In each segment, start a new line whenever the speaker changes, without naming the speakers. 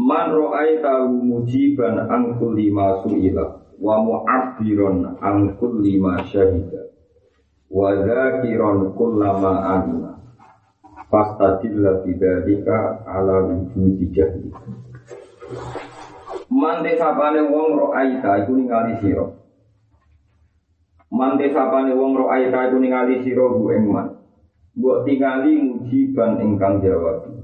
Man ra'aitahu mujiban an kulli ma su'ila wa mu'abbiran an kulli ma syahida wa dzakiran kullama alima fastadilla bidzalika ala wujudi jahli. Man desapane wong ra'aita iku ningali sira. Man desapane wong ra'aita iku ningali sira bu ing man Mbok tingali mujiban ingkang jawab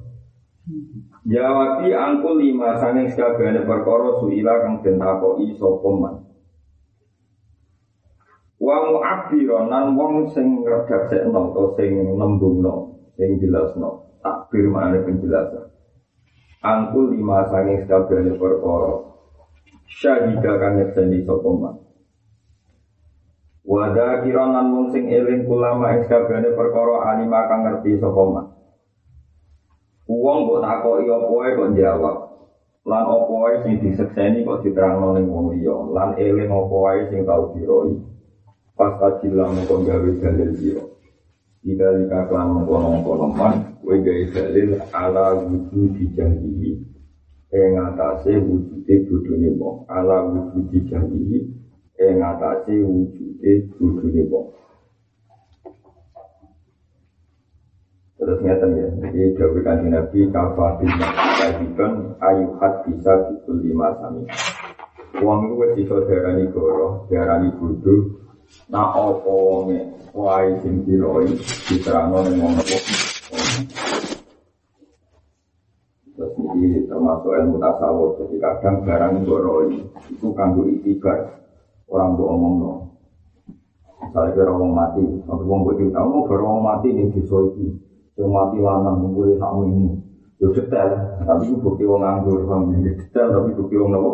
Jawabi angkul lima sanging sekabehane perkara suila kang den takoki sapa man. Wa mu'abbiran nan wong sing ngredaksekno utawa sing nembungno, sing jelasno, takbir maknane penjelasan. Angkul lima sanging sekabehane perkara syahida kang nyekseni sapa man. Wa dzakiran wong sing eling ulama ing sekabehane perkara alima kang ngerti sapa. Uang kok takoki apa wae kok jawab. Lan apa wae sing disekseni kok diterangno ning wong liya. Lan eling apa wae sing tau diroi. Pas kajilah mengko gawe dalil sira. Tidak dikaklan mengkono-mengkono man, kowe gawe dalil ala wujud dijanjihi. Ing atase wujude bodhone wong, ala wujud dijanjihi. Ing atase wujude bodhone wong. Terus ngeten ya, jadi Dawi kanji Nabi kafatin kajiban ayuhat bisa bikul lima sami. Uang itu wis iso darani goro, darani bodoh, nah apa wonge wae sing diroi diterangno ning wong. Terus ini termasuk ilmu tasawuf, jadi kadang barang goroi itu kanggo itibar orang mbok omongno. Misalnya kira orang mati, orang tahu mau orang mati ning desa iki. Yang mati lanang ngumpulin sama ini. Yo detail, tapi itu bukti wong nganggur, paham? Detail tapi bukti wong nopo.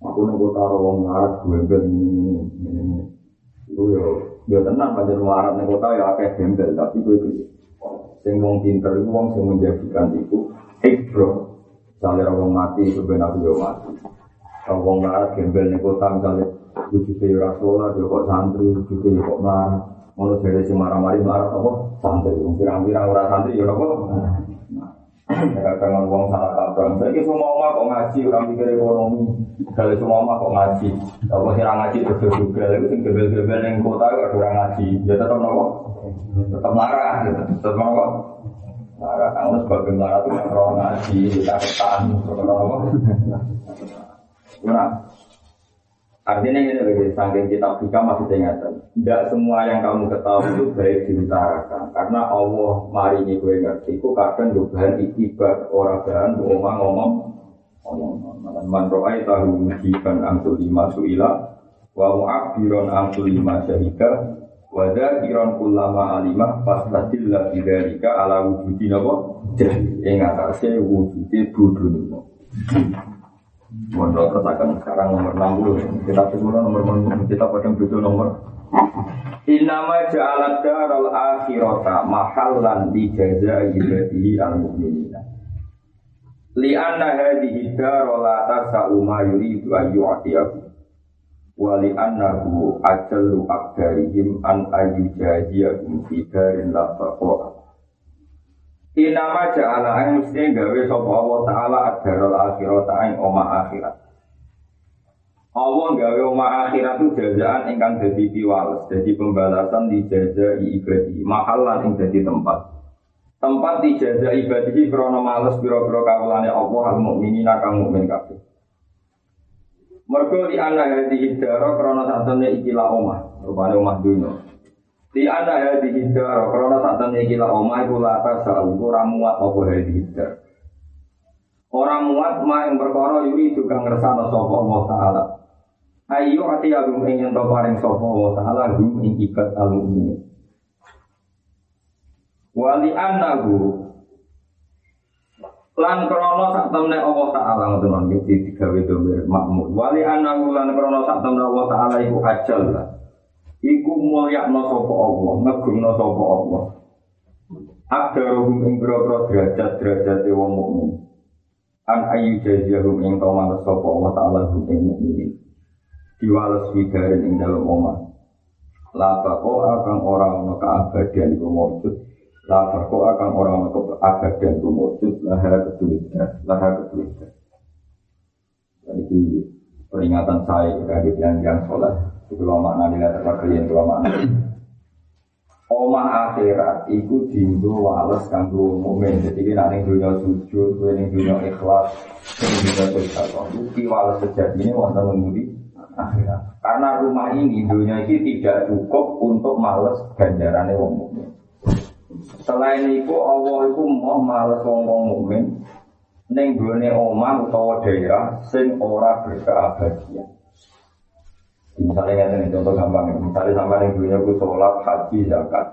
Aku nunggu wong ngarat gue bel ini ini ini ini. Itu yo yo tenang pada ngarat nih kota ya akeh gembel, tapi gue itu. Sing wong pinter itu wong menjadikan itu ikbro. Misalnya wong mati itu benar yo mati. Kalau wong ngarat gembel nih kota misalnya wujudnya dia kok santri. Mau jadi si marah-marah marah apa? Santri, pirang-pirang orang santri ya apa? Ya kadang ngomong salah kaprah. Saya ini semua oma kok ngaji, orang pikir ekonomi. Kalau semua oma kok ngaji, kalau sih ngaji berdua juga, itu sing gebel-gebel yang kota ada orang ngaji. Ya tetap nopo, tetap marah, tetap nopo. Marah, kamu sebagai marah itu orang ngaji, kita ketan, tetap nopo. Nah, Artinya ini lebih saking kita masih ingatan. Tidak semua yang kamu ketahui itu baik diutarakan. Karena Allah mari ini gue ngerti. Ku kadang juga bahan ikibat orang bahan ngomong ngomong ngomong. Man ro'ay tahu mujiban angsul lima su'ila wa mu'abbiron angsul lima syahida wa dhakiran kullama alimah fastatillah bidharika ala wujudi napa jadi ing atase wujude bodho Mondok terus akan sekarang nomor 60 Kita semua nomor kita pada butuh nomor. Inama ja'alat daral akhirata mahallan di jaza ibadihi al mu'minina Li anna hadihi daral la tasa'u ma yuridu ayyu'atiyahu Wa li annahu ajallu akdarihim an ayyujahiyahum fi darin la taqo'a Inama ja'ala ang mesti gawe sapa Allah taala ad-darul akhirat ing oma akhirat. Allah gawe oma akhirat itu jazaan ingkang dadi piwales, dadi pembalasan di jaza ibadi, mahalan ing dadi tempat. Tempat di jaza ibadi krana males pira-pira kawulane Allah al mukminina kang mukmin kabeh. Mergo di ana hadi hidara krana satene ikilah omah, rupane omah dunya. Di anda ya di hidar, karena saat ini gila oma itu lata sa'u, orang muat apa ya di. Orang muat ma yang berkoro yuri juga ngersana sopa Allah Ta'ala. Ayo hati agung ingin to paring sopa Allah Ta'ala, gum ing ikat alu ini. Wali anahu, Lan krono sak temne Allah taala ngoten iki digawe makmur. Wali anahu lan krono sak temne Allah taala iku ajal lah. Iku mulyakno sapa Allah, ngegungno sapa Allah. Akdaruhum ing boro derajat-derajat wong mukmin. An ayu jaziyahum ing males sapa Allah taala hum ing mukminin. Diwales wigarin ing dalem omah. La bako akan orang ono keabadian iku maujud. La bako akan orang ono keabadian iku maujud. Laha ketulisan, laha ketulisan. Jadi peringatan saya kepada yang yang sholat. Lo makna nilai terkait kalian itu makna. Omah akhirat iku dindo wales kanggo mukmin. Jadi kita ning dunia sujud, kowe dunia ikhlas, ning dunia sedekah. Iki wales sejatine wonten ngendi akhirat. Karena rumah ini dunia ini tidak cukup untuk males ganjarannya wong mukmin. Selain itu Allah itu mau males wong wong mukmin ning gone omah utawa daerah sing ora berkeabadian. Misalnya ngeten contoh gampang, misalnya sampai ning dunia ku sholat, haji, zakat.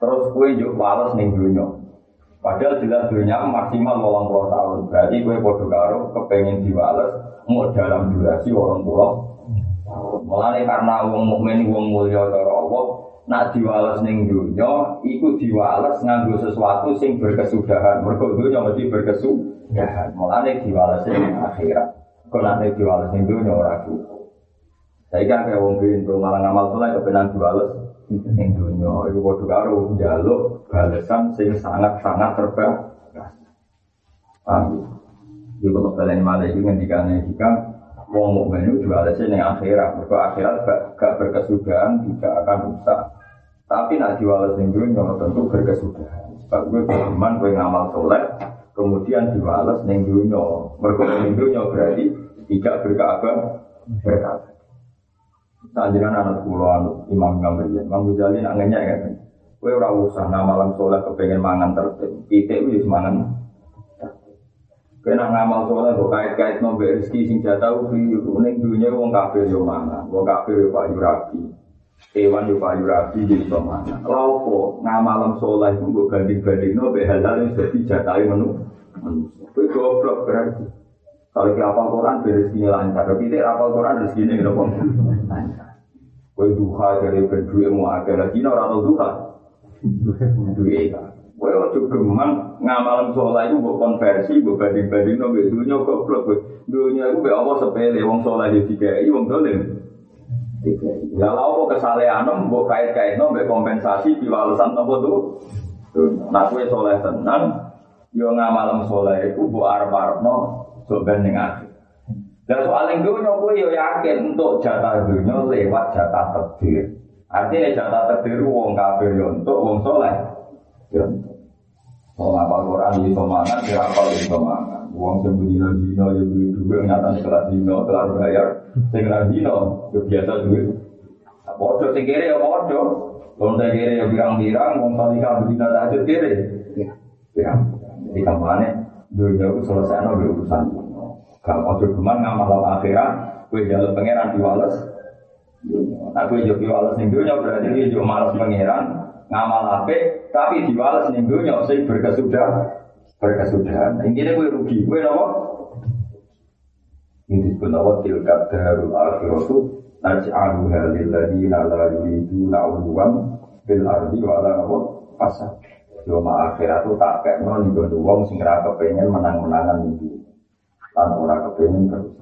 Terus kue juk males ning dunia. Padahal jelas dunia maksimal 80 tahun. Berarti kue podo karo kepengen diwales mau dalam durasi 80 tahun. Mulane karena wong mukmin wong mulya cara Allah, nak diwales ning dunya iku diwales nganggo sesuatu sing berkesudahan. Mergo dunya mesti berkesudahan. Mulane diwales ning akhirat. Kok nek diwales ning dunya ora cukup. Saya kan kayak wong pintu malah ngamal soleh kebenan diwales ning dunya. Iku padha karo njaluk balesan sing sangat-sangat terbaik. Paham? Iku kok kalian malah iki ngendikane hikam wong mukmin itu jual ning akhirat. Mergo akhirat gak, berkesudahan tidak akan rusak. Tapi nak jual ning dunia tentu berkesudahan. Sebab gue beriman, gue ngamal soleh, kemudian diwales ning dunia. Mergo ning dunia berarti tidak berkabar berkabar. Sanjiran anak pulau Imam Gambariyah, Imam Ghazali nak ngenyek kan. Kue ora usah malam soleh kepengen mangan tertib. Kita wis mangan Kena ngamal soleh kok kait-kait nombe rezeki sing jatah ubi ning dunia wong kafir yo mana, wong kafir yo payu rapi. Hewan yo payu rapi jadi iso mana. Laopo ngamalem soleh iku mbok banding-banding nombe halal wis dadi menu. Kowe goblok berarti. Kalau kita apal Quran rezekinya lancar, tapi tidak apal Quran rezekinya gitu kok lancar. Duha dari berduit mau agak lagi, orang tahu duha. Duit kan. Kowe ojo gemang ngamalan sholat itu buat konversi, buat banding-banding no mbek dunya goblok. Dunya iku mbek Allah sepele wong sholat yo dikai wong dolim. Ya lha apa kesalehan mbok kait-kait no kompensasi diwalesan apa tuh? Nah kowe sholat tenan yo ngamalan sholat iku mbok arep-arepno sok banding akhir. Dan soal yang dunia gue yo yakin untuk jatah dunia lewat jatah takdir. Artinya jatah takdir wong kafir yo untuk wong soleh. Yo Mau ngapal Quran di semangat, kira apa di semangat. Uang sing dino ya duit duit nyata kelas dino kelas bayar. Sing dino ya biasa duit. Bodoh sing kere ya bodoh. Kalau saya kere ya birang-birang, wong salika bedina tahajud kere. Birang. Jadi kampanye dunia itu selesai no urusan. Kalau ojo cuman ngamal akhirat, kue jalur pangeran diwales. Nah kue jadi diwales ning dunia berarti dia juga malas pangeran, ngamal ape tapi diwales ning donya sing berkesudahan. Berkesudahan. Intinya gue rugi. Gue nopo? Ini disebut nopo tilkat darul akhiratu. Naj'aluha lilladzina la yuriduna 'uluwan bil ardi wa la nopo? Fasad. Yoma akhirat itu tak kayak non nih wong sing ora kepengen menang-menangan itu lan ora kepengen terus.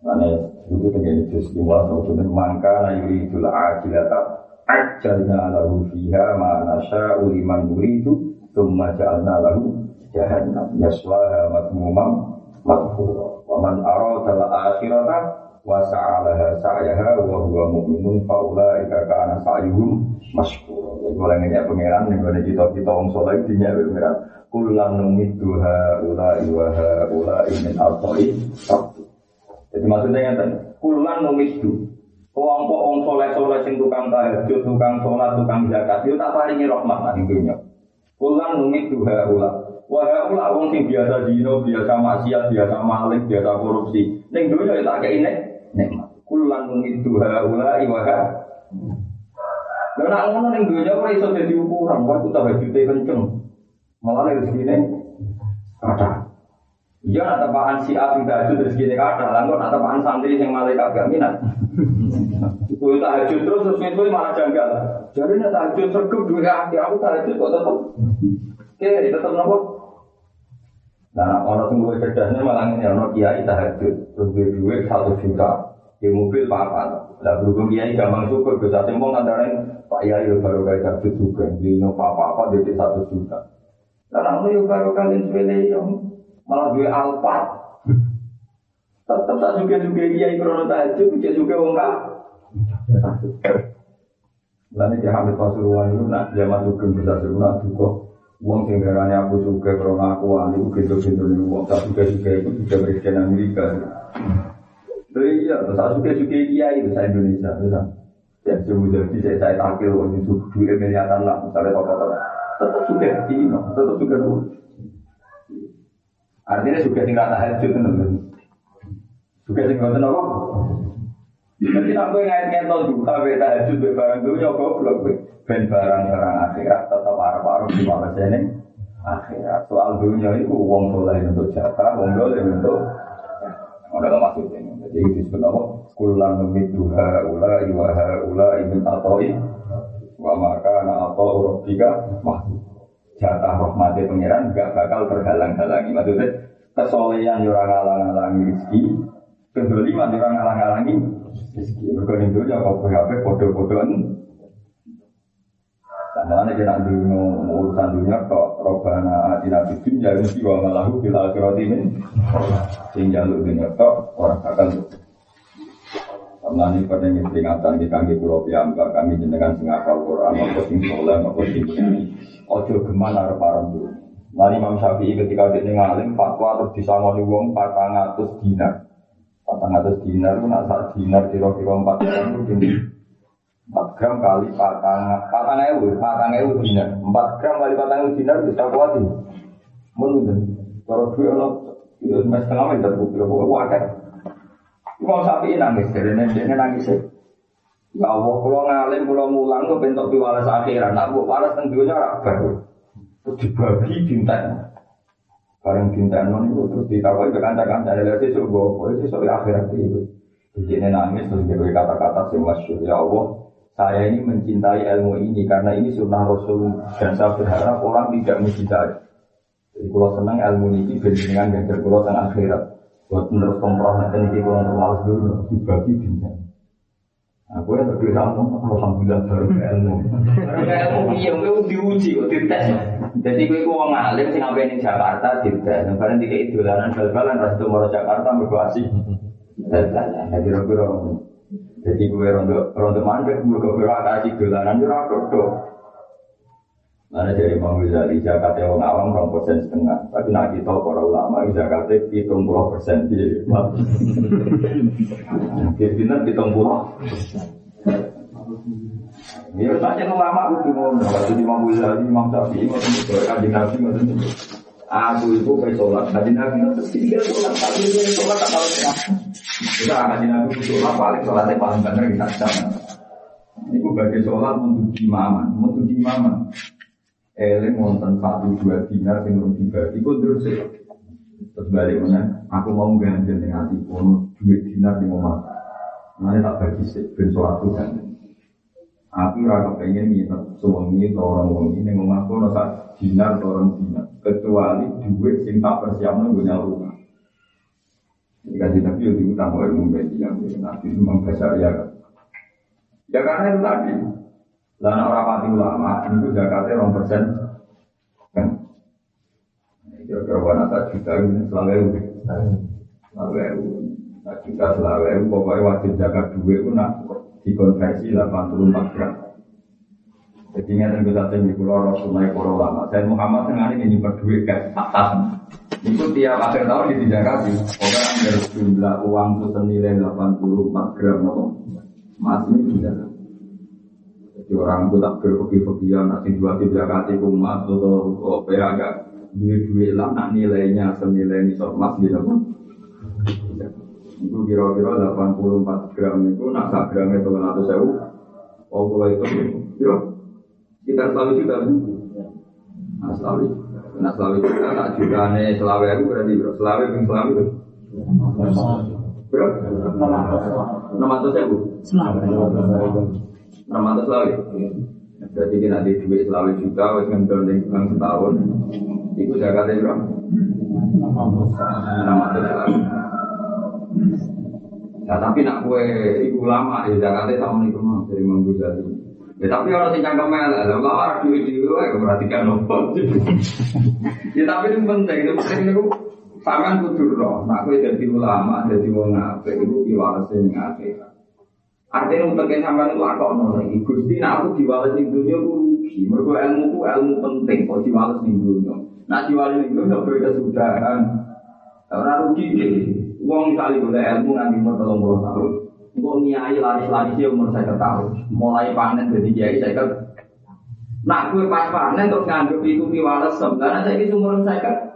Mane itu terjadi jus dua atau mangka na yuri idul ajilata Ajalna lahu fiha ma nasya'u liman nuridu Thumma ja'alna lahu jahannam. Yaswaha matmumam madhura Wa man arada al-akhirata Wa sa'alaha sa'yaha Wa huwa mu'minun fa'ulaika ka'ana sa'yuhum masykur Jadi kalau ngeyak pengeran Yang ada cita-cita orang soleh Dinyak pengeran Kulan numidduha ulai wa ulai min al-to'i Jadi maksudnya yang Kulan numiddu Kelompok wong soleh soleh sing tukang tahajud, tukang sholat, tukang zakat, itu tak paringi rahmat nanti dunia. Kulan numit duha ula. Wah ula wong sing biasa dino, biasa maksiat, biasa maling, biasa korupsi. Neng dunia itu tak ini. Kulan numit duha ula iwaha. Dan nak ngono neng dunia ora iso jadi ukuran. Wah kita tahajud kenceng. Malah rezeki ini Kata. Iya nak tepaan si A sing tahajud terus gini kata, lalu nak tepaan santri yang malaikat gak minat. Itu tahajud terus terus itu malah janggal. Jadi nak tahajud sergap dua kaki aku tahajud kok tetap. Oke, tetap nopo. Nah, orang tunggu cerdasnya malah ini orang kiai tahajud duit duit satu juta di mobil apa? Lah berhubung kiai gampang syukur bisa sembong antara Pak Yai baru kayak tahajud juga di apa apa di satu juta. Lah namun baru kalian sepele yang malah gue alpat. Tetap tak juga juga dia krono tahajud, dia juga wong kah. Lalu dia hamil pasuruan itu nak dia masuk ke bisa sebulan juga uang sing aku suka krono aku wali gitu gitu nih uang tak suka suka itu juga presiden Amerika. Jadi iya, tak suka suka dia itu saya Indonesia, bisa. Ya, jadi saya takil waktu itu dua miliaran lah, misalnya tokoh-tokoh. Tetap suka di tetap suka dulu. Artinya juga sing rata hajut tenan. Juga sing ngoten apa? Jadi nak kowe ngait-ngait dulu kabeh tahajud be barang dunya goblok kowe. Ben barang-barang akhirat tetap arep-arep di ini akhirat. Soal dunia itu wong soleh untuk jatah, wong soleh untuk ada maksudnya. Jadi itu disebut apa? Kulan duha ula iwa ula ibn atoi wa maka na atau rabbika mahmud jatah rahmatnya pangeran gak bakal terhalang-halangi. Maksudnya kesolehan orang ngalang-halangi rezeki, kedoliman orang ngalang-halangi rezeki. Mereka itu ya kau PHP. Sama ini kena dulu urusan dunia kok robana atina bidin jadi mesti wa malahu fil akhirati min sehingga lu dunia kok orang akan Ini pada peringatan di kami pulau piyambak kami jenengan sing apal Quran, apa sing soleh, apa sing Ojo geman arep arep dulu. Mari Imam Syafi'i ketika dia ngalim fatwa terus disangoni wong 400 dinar. 400 dinar itu nak sak dinar kira-kira 4 gram itu 4 gram kali 4 patang ewu, patang ewu dinar. 4 gram kali patang ewu dinar bisa kuat ini. Menurut kalau dua lo, itu setengah meter, kira pokoknya wajar. Imam Syafi'i nangis, dari ini nangis ya. Ya Allah, kalau ngalim, kalau mulang, gue bentuk piwalas akhirat. Nak buat walas tentunya rabar. Terus dibagi dinten. Bareng dinten non itu terus ditakoi ke kanca-kanca. Ya sesuk gue, gue sesuk akhirat itu. Jadi nangis terus dia kata-kata sih masyur. Ya Allah, saya ini mencintai ilmu ini karena ini sunnah Rasul dan saya berharap orang tidak mencintai. Jadi kalau senang ilmu ini dengan ganjar kalau tengah akhirat. Buat menurut kompromi nanti ini kalau terlalu dulu dibagi dinten. Aku yang lebih ramu, alhamdulillah baru ilmu. Baru ilmu iya, gue diuji kok dites. Jadi gue gue ngalim sih ngapain di Jakarta dites. Karena tiga itu lanan bal-balan ras itu mau Jakarta berkuasi. Bal-balan, jadi kira Jadi gue rondo rondo mandek, gue gue kasih dolanan itu rakyat Mana dari Imam Ghazali zakatnya orang awam orang persen setengah, tapi nak kita para ulama zakatnya hitung puluh persen. Di Pimpinan hitung puluh. Ya saja ulama itu mau kalau Imam Ghazali, Imam Syafi'i, Imam Kaji Nabi, Aku itu kayak sholat, kaji Nabi itu tiga sholat, tapi dia sholat tak tahu. Kita kaji Nabi itu sholat paling sholatnya paling benar kita sana. Ini bagi sholat untuk imaman, untuk imaman eling wonten satu dua dinar sing urung dibagi iku terus terus mana aku mau ganjel dengan hati pun duit dinar di rumah nanti tak bagi sih ben sholat kan aku rasa pengen nginep suami atau orang wong ini ngomongku nasa dinar atau orang dinar. Kecuali duit sing tak persiapkan gue rumah. Jika kita pilih utang ilmu yang nanti itu memang ya. Ya karena itu tadi lah orang pati ulama itu zakatnya orang persen kan. Kira-kira wana tak juta ini selalu ewu, selalu ewu. Tak selalu ewu. Pokoknya wajib zakat dua itu nak dikonversi 84 gram. Jadi ini yang kita tinggi pulau Rasulullah para ulama. Saya Muhammad tengah ini nyimpan duit ke atas. Itu tiap akhir tahun di zakati. Pokoknya dari jumlah uang itu senilai 84 gram. Mas ini tidak jadi orang itu tak berfoki-fokian, nanti dua tiga kali kumat atau apa ya agak duit-duit lah, nak nilainya senilai ini mas gitu pun. Itu kira-kira 84 gram itu, nak sak gram itu 100 sewu. Oh, kalau itu, kira kita selalu juga. Nah, selalu. Nah selawe juta tak jutane selawe aku berarti bro. Selawe ping selawe bro. Bro, enam ratus ribu. Enam ratus selawe. Berarti kita di duit selawe juta, wes ngendol di bulan setahun. Iku zakatnya bro. Enam ratus selawe. Nah, tapi nak kue ibu lama ya zakatnya sama nih ke mana dari manggu Ya tapi orang sing cangkem elek, lha kok ora duwe dhewe kok perhatikan opo. Ya tapi itu penting, itu penting niku sampean kudu ro, nek kowe dadi ulama, dadi wong apik iku piwalese ning akhirat. Artinya untuk yang sampean itu akok no lagi. Gusti, nak aku diwales di dunia aku rugi. Mereka ilmu ku ilmu penting kok diwales di dunia. Nak diwales di dunia beda kesudahan. Orang rugi deh. Uang misalnya boleh ilmu nanti mau tolong tahun. Kok nyai laris-laris ya umur saya tahun. Mulai panen jadi kiai saya. Nak gue pas panen terus nganggep itu piwales sebenarnya saya ini umur saya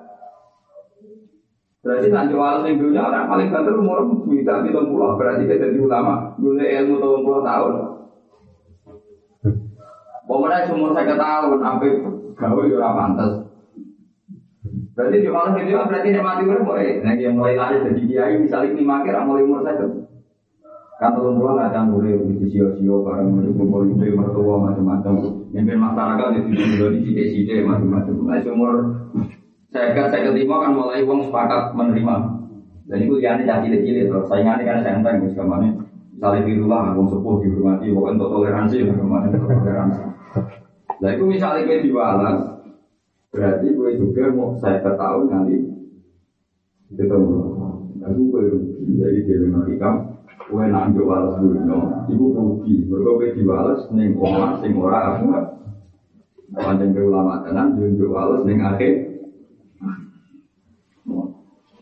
Berarti nak jual yang dunia orang paling banter umur bisa di pulau. Berarti kita jadi ulama. Gula ilmu tahun puluh tahun. Pemenang umur saya tahun sampai gawe ya ora pantes. Berarti di malam itu berarti mati mulai. Nah yang mulai lari jadi kiai misalnya lima kira mulai umur saya Kan turun pulang nggak kan boleh di sio-sio bareng kumpul itu mertua macam-macam. Mimpin masyarakat itu juga di sini macam-macam. Nah umur saya saya ketima kan mulai uang sepakat menerima. Dan itu yang ini jadi cilik terus saingannya kan senteng guys ke mana. Misalnya di rumah uang sepuh dihormati, bukan untuk toleransi ke mana toleransi. Nah itu misalnya gue diwalas, berarti gue juga mau saya ketahui nanti ketemu. Nah gue rugi, jadi dia mematikan Kue nak jual dunia, ibu rugi. Mereka kue diwales neng omah sing ora aku. Panjang ke ulama tenan, jual neng akhir.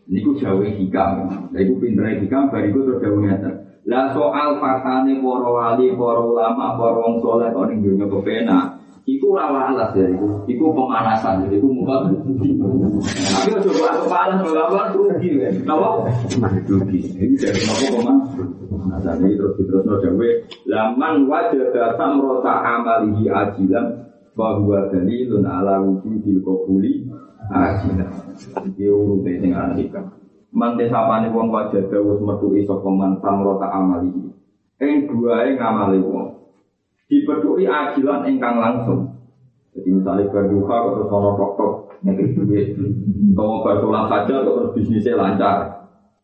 Ini ku jauh hikam. Nah, ibu pinter hikam, bariku terus nyata. Lah soal fakane para wali, para ulama, para wong soleh, kau ning dunia kepenak. Iku rawa alas ya, iku, iku pemanasan, jadi iku muka Tapi kalau coba aku panas, bapak rugi ya. Kenapa? Rugi. Ini jadi nopo pemanasan. Ini terus terus no jawe. Laman wajah datang rota amalihi ajilan, bahwa dalilun ala wujudil qabuli ajilan. Iki urute sing anak Mante sapane wong wajah dawuh metu iso pemantan rota amali. Ing duae ngamali wong. Dipeduli ajilan ingkang langsung. Jadi misalnya berduka atau sono tok-tok ngekik duit. Kalau bersolat saja terus bisnisnya lancar.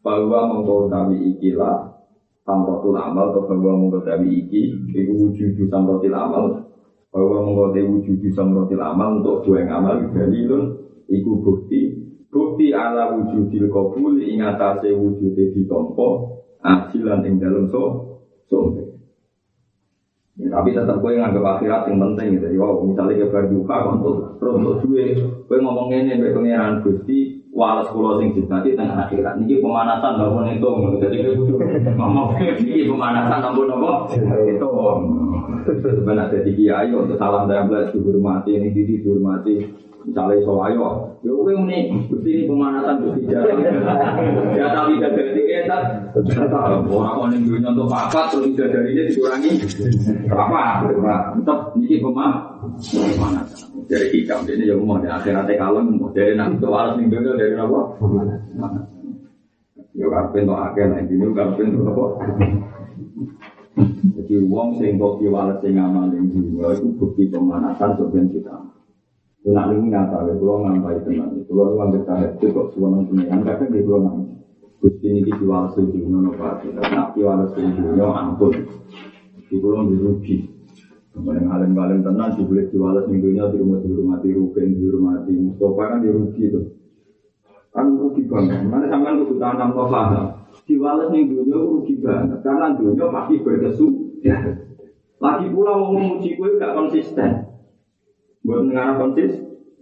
Bahwa mengkodawi ikilah samrotul amal atau bahwa mengkodawi iki itu wujud samrotil amal bahwa mengkodawi wujud samrotil amal untuk dua yang amal dalilun iku bukti bukti ala wujudil kabul ing atase wujude ditampa ajilan ing dalem so sombe Ya, tapi tetap gue nganggap akhirat yang penting gitu. Wow, misalnya ke berduka untuk untuk duit, gue ngomong ini gue pengiran gusti, walas pulau sing jibati tengah akhirat. Ini pemanasan bangun itu, jadi ngomong ini pemanasan nampun nopo itu. Sebenarnya jadi kiai untuk salam belas dihormati, ini dihormati. Misalnya iso ayo, ya kowe muni Gusti ini pemanasan Gusti jatah. Jatah tidak dari etat. Orang kok ning dunya untuk papat terus dari dia dikurangi. Berapa? Tetap niki pemanasan. Dari hikam ini ya mau di akhirat kalem dari nak untuk alas ning dunya dari apa? Ya kapen to akeh nek dino kapen to apa? Jadi wong sing kok piwales sing amal ning dunya iku bukti pemanasan sebenarnya kita. Nak ini nyata, ya kalau ngampai tenang. Kalau lu ambil tahajud kok suara pengiran, kadang dia kalau nangis. Gusti ini diwales dunia no pasti. Nak diwales dunia ampun. Di kalau dirugi. Kemudian alim-alim tenang, dibeli diwales dunia di rumah dihormati, rugen dihormati. Mustafa kan dirugi tuh. Kan rugi banget. Mana sampean kudu tanam paham. Diwales ning dunia rugi banget. Karena dunia pasti berkesu. Ya. Lagi pula mau memuji gue gak konsisten. Buat negara konsis,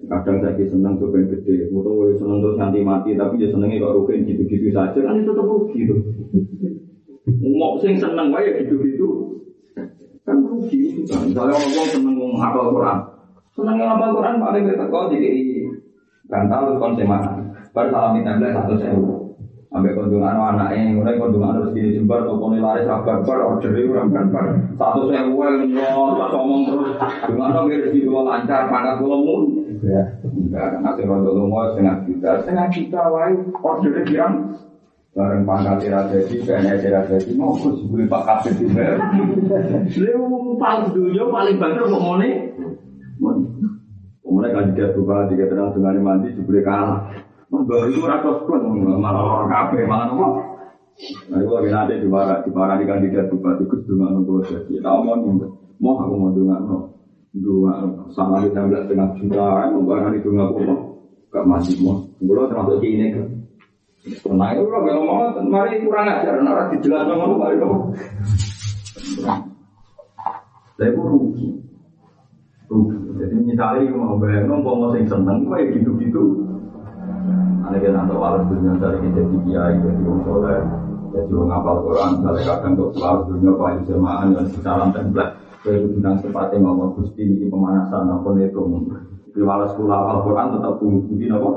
kadang saya senang coba yang gede, atau senang terus nanti mati, tapi dia senengnya kok rugi gitu-gitu saja, kan itu tetap rugi tuh. Mau sing seneng wae gitu-gitu, kan rugi. Misalnya orang seneng menghafal Quran, seneng menghafal Quran paling kita kau jadi bantal konsemaan. Baru salam minta satu sewu. Sampai kondungan anaknya, mulai kondungan harus gini jembar, tokonya laris sabar bar, order itu orang kan Satu sewu yang nyol, pas ngomong terus. Gimana harus di dua lancar, panas ngomong.
juga.
Enggak, nanti rontok lumur setengah juta, setengah juta wae ordernya bilang bareng pangkat tidak jadi, PNS tidak jadi, mau beli pak kasih juga.
Lu paling dulu paling banter mau mone.
Kemudian kan dia berubah, dia tenang dengan mandi, dibeli kalah. Membawa itu ratus pun, malah orang kafe, malah nopo. Nah, itu lagi nanti dimarah, dimarah di kandidat bupati, kus dengan nopo jadi. Tahu mau mau aku mau dengan nopo. Dua sama kita belas setengah juta, membarang itu nggak apa, gak masih mau. Gue termasuk ini kan. Nah itu kalau ngomong, mari kurang ajar, nara dijelaskan ngomong, mari dong. Saya pun rugi. Rugi. Jadi misalnya mau bayar nombor mau sing seneng, ya gitu-gitu. Ada kita tahu alat dunia dari kita jadi kiai, jadi orang soleh, jadi orang ngapal Quran, misalnya kadang kok selalu dunia paling semaan dan secara template. Saya itu bidang sepatnya ngomong gusti ini pemanasan apa itu. Di walau sekolah apal Quran tetap budi apa.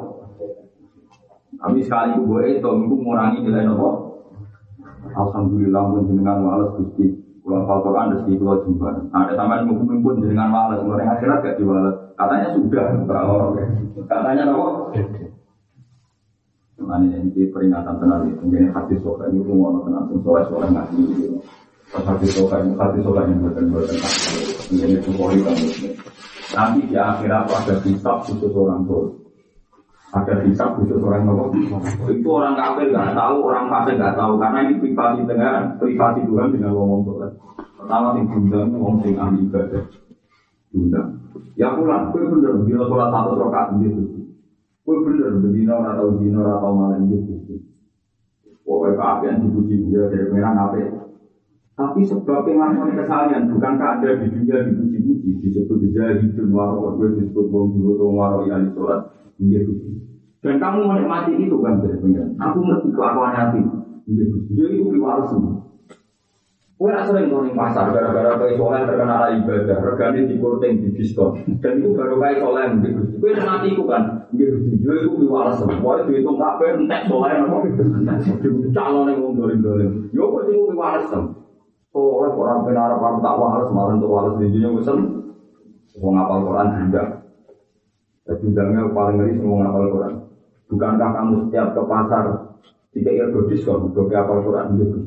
Tapi sekali gue itu, gue mengurangi nilai apa. Alhamdulillah pun jenengan walau gusti kalau hafal Quran rezeki kalau jumpa. Ada sama yang mungkin pun dengan malas, orang akhirat gak diwales. Katanya sudah, berapa Katanya apa? Cuman ini peringatan tenang itu. Mungkin hati soka ini pun mau tenang, pun soleh soleh ngaji. Pas hati soka ini, hati soka ini bukan bukan Mungkin itu kori kan. Nanti di akhirat ada kitab khusus orang tua. Ada hisab khusus orang apa? Itu orang kafir nggak tahu, orang fasik nggak tahu karena ini privasi dengan privasi Tuhan dengan ngomong soleh. Pertama sing diundang ngomong sing ahli ibadah. Diundang. Ya pulang, gue bener bila sholat satu rakaat gitu. Gue bener bedina orang tahu dina orang tahu malam gitu. Pokoknya keapian dipuji dia dari merah ngapain. Tapi sebab pengakuan kesalahan bukankah ada di dunia dipuji-puji disebut jahidun waro gue disebut bom juga waro ya sholat gitu. Dan kamu menikmati itu kan dari pengiran. Aku ngerti kelakuan hati. Gitu. Jadi itu semua. Gue rasa sering nonton pasar gara-gara kayak soleh terkena ibadah, regane di kurting di diskon. Dan itu baru kayak soleh. Gue nanti itu kan, gitu. Jadi itu piwal semua. Itu itu nggak pengen entek soleh apa? Calon yang ngomong dolim-dolim. Yo kok itu piwal Soleh orang benar apa tak wales malah untuk wales di dunia gue Mau ngapal Quran juga. Jadi undangnya paling ngeri semua ngapal Quran. Bukankah kamu setiap ke pasar tidak ilmu diskon, berbagai apal Quran gitu.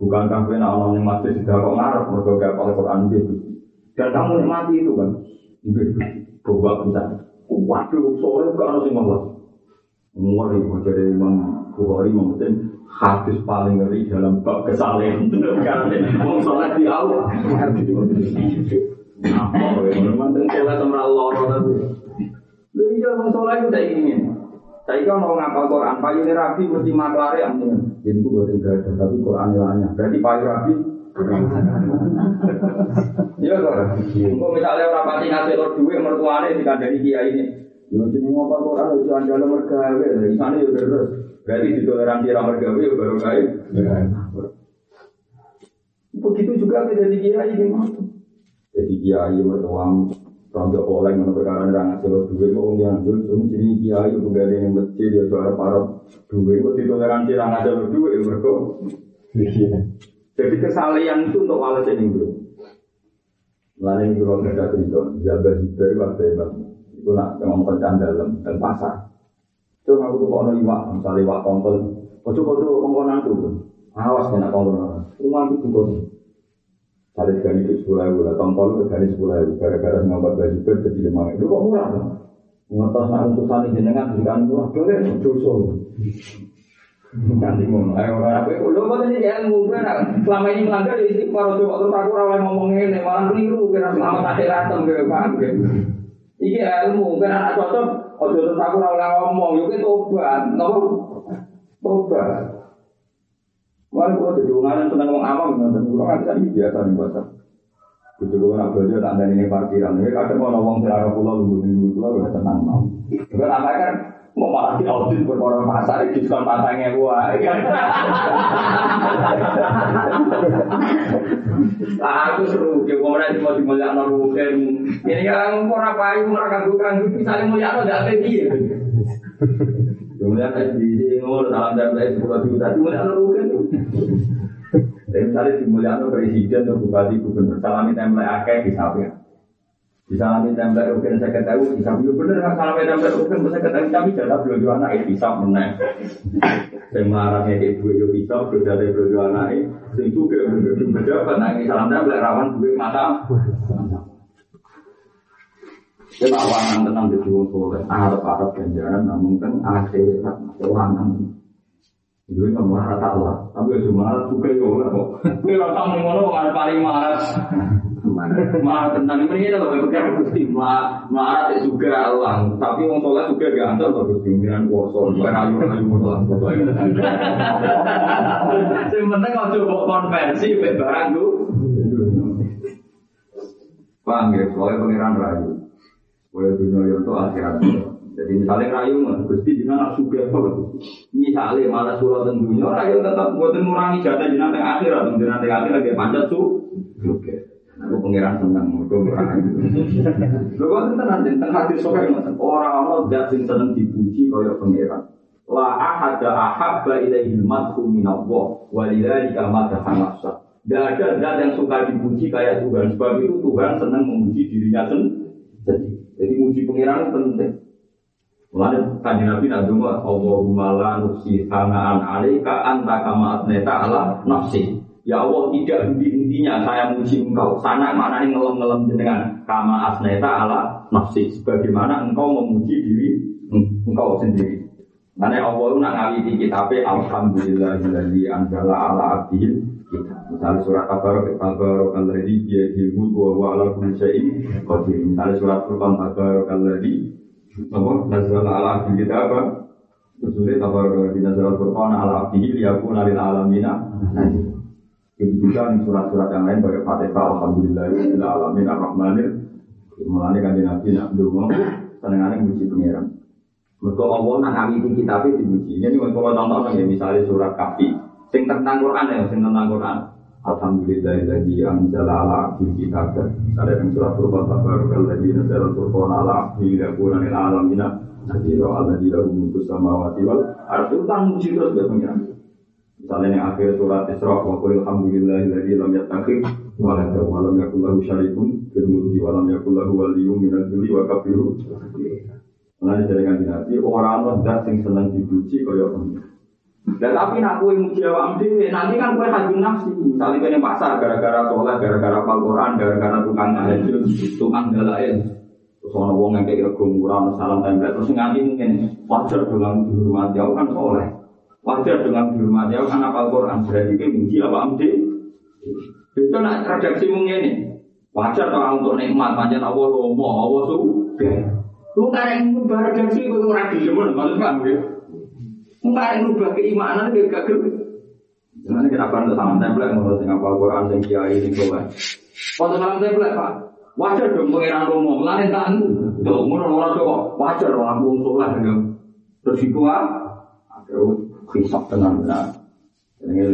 Bukankah kena orang yang masih tidak kok ngarep, berbagai apal Quran gitu. Dan kamu nikmati itu kan. Coba bisa. Waduh, sore bukan harus malah. Ngeri, jadi Imam Bukhari mengutip hadis paling ngeri dalam bab kesalahan. Karena mau sholat di awal. Apa? Memang sholat sama Allah tapi. Lu iya mau sholat itu ingin. Saya kan mau ngapal Quran, payu rabi mesti maklare amin. Jadi itu buat ada, tapi Quran nilainya. Berarti payu rabi. Iya kok. Misalnya pati ngasih dikandani kiai ini. Yo ngapal Quran itu mergawe, di sana ya terus. Berarti ditoleransi orang mergawe ya baru kaya. Begitu juga jadi kiai ini. Jadi kiai mertuam Rontok oleh mana perkara orang ngasih lo duit mau yang jual cuma jadi kiai itu gak ada yang masjid dia suara para duit kok ditoleransi orang ngasih lo duit mereka. Jadi kesalahan itu untuk alas ini bro. Lain itu kalau ada cerita, jabat jibar waktu hebat. Itu nak ngomong kencan dalam dan pasar. Itu aku tuh kalau iwak, misalnya iwak tongkol. Ojo kodo kongkonan tuh. Awas kena kongkonan. Rumah itu tuh Kali sekali itu sepuluh lah tongkol itu kali sepuluh ribu. Gara-gara ngambil baju ber jadi lima ribu. Kok murah? Ngertos nak untuk saling jenengan bukan murah. Boleh dosa. Nanti ngono. Ayo orang apa? Kok tadi ilmu kan? Selama ini melanggar sini para coba terus aku rawat ngomong malah keliru kira selama tak datang ke paham ke? Iki ilmu cocok. Ojo terus aku rawat ngomong. Yuk kita tobat. Nopo tobat. Walaupun kalau jadi orang senang ngomong awam, nonton kurang aja ini biasa nih bahasa. Jadi kalau nak belajar tak ada ini parkiran, ya kadang mau ngomong selama pulau lu minggu pulau udah tenang mau. Juga apa kan mau malah di audit berkorban pasar diskon pasangnya gua. Aku seru, dia mau nanti mau dimuliakan rugen. Ini yang mau apa itu mereka ganggu, misalnya mulia tidak ada dia. Kemudian SBC ngomong dalam jam saya sepuluh juta, kemudian rugen. Tapi misalnya dimuliakan presiden atau bupati gubernur, salami template akeh di. Bisa ngambil template rugen saya ketahui, bisa ya bener kan kalau template rugen bisa ketahui, tapi jatah belum dua anak itu bisa menang. Saya melarangnya kayak gue yo bisa, belum ada belum dua anak itu, juga belum berjabat, nangis salam template rawan gue mata. Kita awanan tenang di wong soleh, arep-arep ganjaran, namun kan akhirat, awanan. Itu kan marah tak lah, tapi ya cuma marah ya oleh kok. Kalau kamu ngono kok paling marah. Marah tentang ini kita loh, bukan mesti marah juga lah. Tapi wong soleh juga ganteng loh, terus pimpinan kuasa, bukan ayu ayu modal foto. Sebenarnya kalau coba konversi, barang tuh. Paham ya, soalnya pengiran rayu. Kaya dunia itu akhirat. Jadi misalnya rayu mah, gusti nak suka apa Misalnya malah surat tentunya, rayu tetap buat mengurangi jatah yang akhirat, yang akhirat kayak panjat tuh. Oke. Aku pengiran seneng, aku berani. Lu kok tenang, tentang hati sokai orang-orang gak sing seneng dipuji kaya pengiran. La ahada ahabba ilaihi madhu minallah walidhalika madaha nafsa. Tidak ada zat yang suka dipuji kayak Tuhan. Sebab itu Tuhan senang memuji dirinya sendiri. Jadi muji pengiran penting. Mulanya kanji Nabi nak dungo Allahumma la nufsi hanaan alaika anta kama atneta ala nafsi. Ya Allah tidak henti-hentinya saya muji engkau. Sana mana ini ngelem-ngelem jenengan kama asneta ala nafsi. Sebagaimana engkau memuji diri engkau sendiri. Karena Allah itu nak ngawiti kitabnya Alhamdulillahilladzi anjala ala abdihil. Misalnya surat Tabarok, Tabarok alladzi biyadihi mulku wa huwa ala kulli syai'in. Misalnya surat Furqan Tabarok alladzi apa nazala ala abdihi kita apa? Usulnya Tabarok di nazala Furqan ala abdihi liyakuna lil alamina Itu juga di surat-surat yang lain bagi Fatihah Alhamdulillah alamin ar-Rahmanir Mulanya kan Nabi nak dulu senengannya muji pengiran. Mereka Allah nak ngawiti kitabnya dipuji. Ini kalau contoh ya misalnya surat kafi. Sing tentang Quran ya, sing tentang Quran. Alhamdulillah lagi yang jala ala abdi kitab. Ada yang surat Furqan tabarakal lagi nazala Furqan ala abdi yakuna lil alamina. Nadira alladzi lahu mulku samawati wal ardi. Itu kan muji terus ya pengiran. Misalnya yang akhir surat Isra wa qul alhamdulillahilladzi lam yattakhidh walada wa lam yakul lahu syarikun fil mulki wa lam yakul lahu waliyyun minadh wa kafiru. Mulane dari kanjeng Nabi orang ono zat sing seneng dipuji kaya. Dan tapi nak kue muji dhewe nanti kan kue hajun nafsi. Misalnya yang pasar gara-gara sholat, gara-gara al Quran, gara-gara tukang tahajud, tukang dalail. Terus ono wong yang kayak rego salam tempel, terus nganti mungkin wajar dengan dihormati aku kan soleh. Wajar dengan dihormati aku kan apal Quran. Berarti kue muji awak amdi. Itu nak redaksi mungkin ini. Wajar kalau untuk nikmat, panjang Allah lomo, Allah suka. Lu yang ngubah redaksi itu orang di zaman, maksud kamu ya? Ngubah keimanan gak ger. Jangan kita akan sama template menurut dengan apa Quran yang kiai ini coba. Template pak. Wajar dong pengiran tak Tuh, menurut orang coba wajar dong aku sholat dengan terus itu ah. Kisah dengan benar. Ini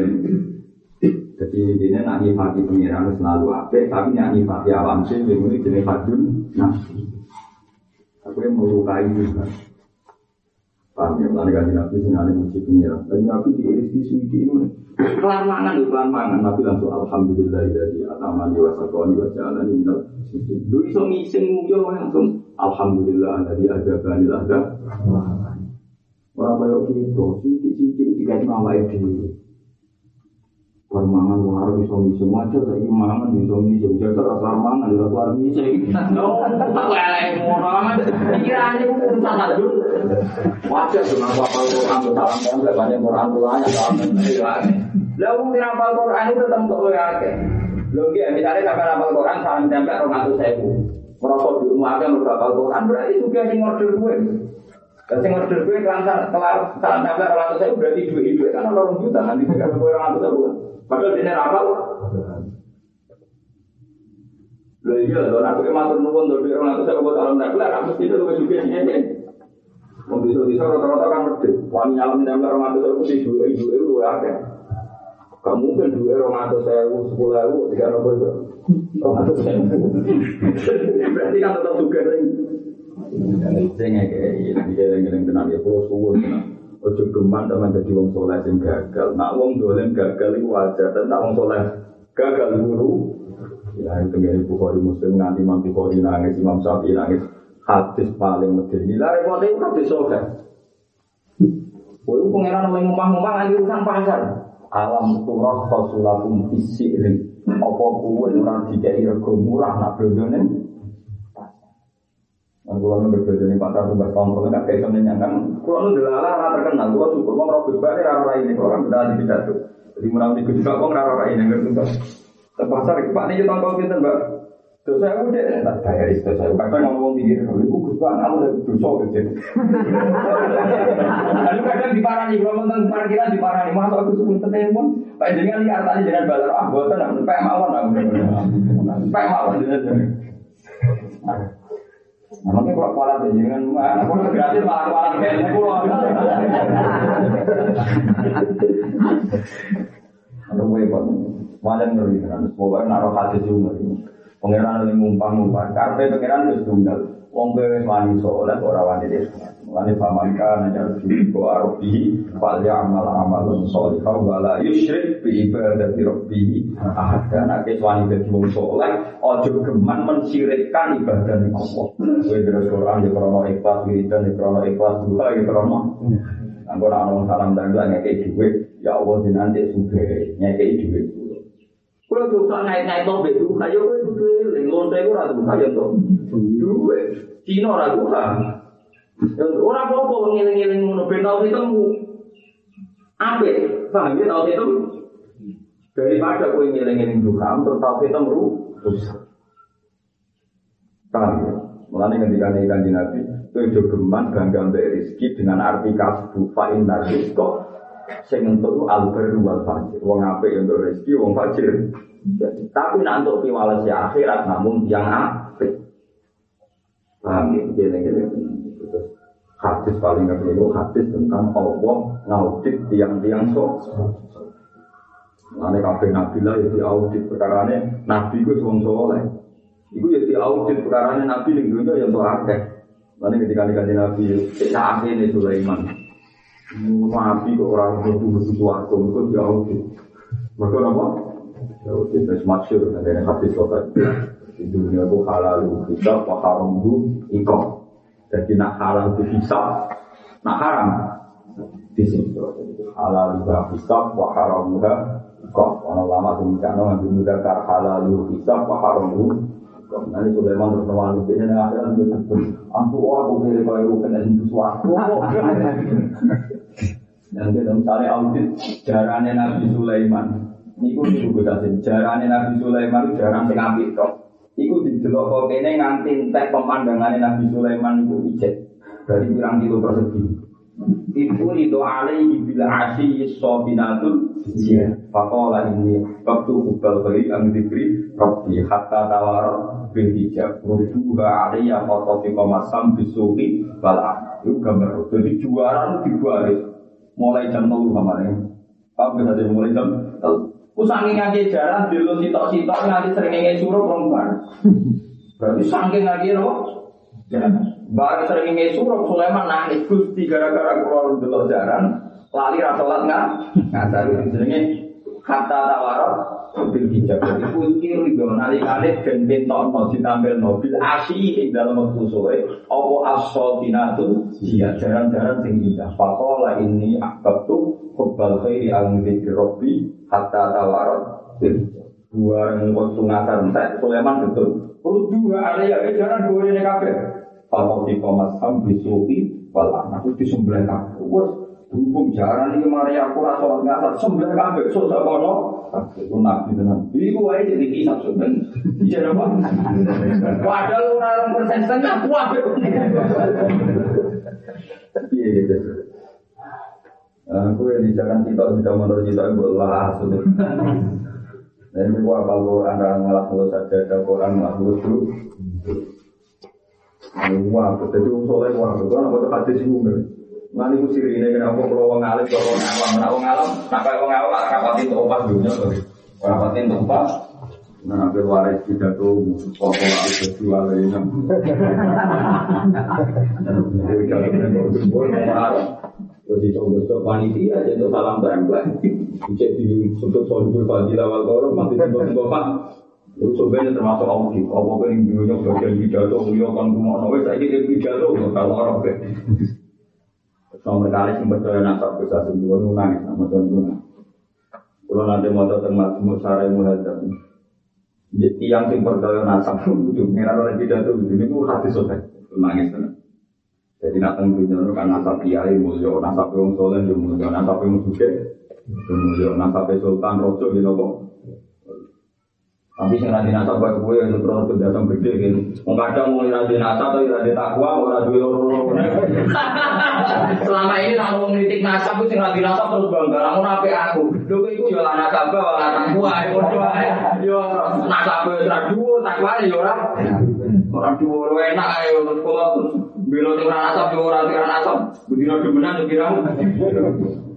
Jadi ini nak nyifati pengiran selalu apik, tapi nak nyifati alam sih, ini jenis hadun nafsi. Aku yang melukai juga. Paham ya, lalu kan Nabi sengaja muji pengira. Dan Nabi diiris di suci ini. Kelar mangan, kelar mangan. Nabi langsung Alhamdulillah dari atamani wa sakoni wa jalani minal suci. Lu iso ngising muyo langsung Alhamdulillah dari azabani lahda. Orang kaya gitu, sidik-sidik diganti mawa itu. Permangan luar bisa ngising aja, saya mangan bisa ngising. Jadi rasa mangan, udah keluar ngising. Oh, tak leleng orang. Pikirannya urusan aja. Wajar dengan kapal Quran dalam template banyak Quran tulanya dalam template. Lalu mungkin hafal Quran itu tetap untuk lo ya. Lo misalnya sampai hafal Quran salam template orang atau sewu. Merosot di rumah aja hafal Quran berarti juga sing order gue. Dan sing gue kelar salam template orang sewu berarti duit duit kan orang juta nanti juga orang atau sewu. Padahal dia hafal. Lho iya, lho aku emang turun nuwun orang atau sewu salam template, aku mesti itu juga sih Wong bisa-bisa rata-rata kan medit. Wani tempel orang atau saya sih dua itu ya kan. Gak mungkin dua orang atau saya sepuluh ribu tiga itu. Orang saya. Berarti kan tetap juga nih. Kayak ini geleng-geleng tenang ya. Kalau suwun tenang. Ojo geman teman jadi wong soleh yang gagal. Nak wong dolen gagal itu wajar. Dan nak wong soleh gagal guru. Ya, itu tenggari Bukhari Muslim nanti Imam Bukhari nangis, Imam Syafi'i nangis. Hadis paling medeni. Lah repotnya itu hadis soga. Kowe pengenan oleh ngumpang-ngumpang lagi urusan pasar. Alam turah fasulakum fisiri. Apa kuwe ora dikai rego murah nak blondone. Kan kula nu berbeda nih pasar tuh bahas tahun kan kayak semuanya kan. Kula nu delala ora terkenal. Kula syukur robot bare ora ora ini orang beda di pidato. Jadi menang di wong ora ora ini ngerti Terpaksa Pak ini tangkal kita mbak. Dosa aku deh, tak bayar itu saya. Kadang ngomong pikir, kalau ibu bang, aku udah dosa kecil. Lalu kadang diparani, kalau tentang parkiran diparani, masa aku sebut telepon, pak jangan lihat tadi jangan balar, ah buatan, pak mawon, aku pak mawon, jangan Namanya kalau kualat jangan mana, kalau gratis malah kualat kayak pulau. Aduh, gue Wajan ngeri kan, pokoknya naruh hati juga. Pangeran ini ngumpang-ngumpang, karpe pangeran itu tunggal. Wong kowe wani soleh ora wani desa. Mulane pamanka najar ko arobi fal ya'mal amalun sholihah wa la yusyrik bi ibadati rabbih ahad. Nek wis wani dadi wong soleh, aja geman mensirikkan ibadah ning Allah. Kowe terus Quran di krono ikhlas wiridan di krono ikhlas duha di krono. Anggo nak ono salam dan ngekek dhuwit, ya Allah dinanti sugih, ngekek dhuwit. Kulo tuh tak ngait-ngait to mbek duka yo kowe kudu eling lonte ora duka yo to. Duwe. Cina ora duka. Ora apa-apa ngeling-eling ngono ben tau ketemu. Apik, paham ya tau ketemu. Daripada kowe ngeling-eling duka terus tau ketemu rusak. Paham ya? Mulane ketika kanjeng Nabi, kowe jo geman bangga mbek rezeki dengan arti kasbu fa inna rizqa sing entuk albar wal fajir. Wong apik untuk rezeki, wong fajir. Tapi nak untuk piwales ya akhirat namun yang apik. Paham ya? Gini-gini. Hadis paling ngerti itu hadis tentang Allah ngaudit tiang-tiang sok. Mana kafe nabi lah ya perkara ini nabi itu wong soleh. Iku ya perkara ini nabi dunia yang tuh akeh. Mana ketika dikasih nabi, kita ini Sulaiman. Nabi kok orang itu jauh sih. Mereka apa? Jauh sih, dan semaksir, ada yang hadis sobat. Di dunia halal wa haram ikut. Jadi nak halal itu bisa, nak haram di sini. Halal itu bisa, haram itu ikut. Orang lama itu mikirnya ngambil mikir halal itu bisa, haram itu Nanti Sulaiman ini akhirat itu aku aku kira kau itu kena. Dan kita misalnya audit jarannya Nabi Sulaiman. Niku niku kita sih jarannya Nabi Sulaiman jarang sing apik kok. Iku didelok kok kene nganti entek pemandangannya Nabi Sulaiman iku ijek. Berarti pirang kilo persegi. Ibu itu alaihi bila asyi sobinatul Iya, fakola ini waktu kubal beri ang diberi Rabbi hatta tawarot bil hijab Rubuha alaiya foto fi komasam bisuki balan Itu gambar Jadi juara itu dibaris Mulai jam 0 kemarin. Paham gak tadi? Mulai jam 0 Usangin ngaji jalan dulu sitok-sitok Nanti sering ngengin suruh perempuan. Berarti sangking ngaji apa? Ya, bareng sering ngengin suruh Sulaiman nangis Gusti gara-gara keluar dulu jalan lali ra salat nggak? Ngadar jenenge kata tawarot bil hijab. Jadi kukir itu nalikane ben bentono ditampil mobil asi ing dalam waktu sore apa asfaltinatu dia jaran-jaran sing indah. Fakola ini akab tu kebal khairi al dzikri rabbi hatta tawarot bil dua yang waktu ngadar entek Sulaiman betul. Perlu dua ada ya jaran dua ini kabeh. Kalau di komas ham bisuki wal anak itu disembelih kabeh Berhubung jaran ini mari aku rasa ngasar sembilan kabeh so kono. Itu nabi tenan. Iku wae jadi kisah sebenarnya. Iya apa? Padahal orang persen setengah kuat. Iya gitu. Aku yang di kita sudah menurut kita ibu lah sudah. Dan ini gua kalau Quran ngalah lu saja ada Quran ngalah lu tuh. Wah, jadi orang soleh wah, itu kan apa hadis itu Nanti ku sirine kenapa kalau wong alim kalau wong awam, nah wong alam, nak wong awam dunia tuh, rapatin obat. Nah, hampir waris tidak tuh pokok aku jual ini. Jadi coba panitia jadi salam tempel. Cek di sebut soal fadilah wal korum masih coba Itu sebenarnya termasuk audit. Apa yang dulunya bagian pidato, beliau kan rumah nawe, saya ini pidato, kalau orang Sama kali yang percaya nasab bisa sembuh, itu nangis sama Tuhan Tuhan. Kalau nanti mau tahu tentang semua cara yang yang percaya nasab itu, ngira oleh pidato, itu hati sobat, nangis tenang. Jadi nak teng dunia itu kan nasab kiai mulia, nasab yang soleh juga mulia, nasab yang suke mulia, nasab sultan rojo gitu kok. Tapi sing radi nasab bae kowe itu terus pendatang gede kan. Wong kadang mau radi nasab tapi radi takwa ora duwe loro
Selama ini nak wong nitik nasab itu sing radi nasab terus bangga. Lamun apik aku. Kowe iku yo lan nasab ora takwa padha ae. Yo nasab ra dhuwur takwa yo ora. Ora dhuwur enak ae terus kok belo sing ora nasab yo ora sing nasab. Bedino demenan kira.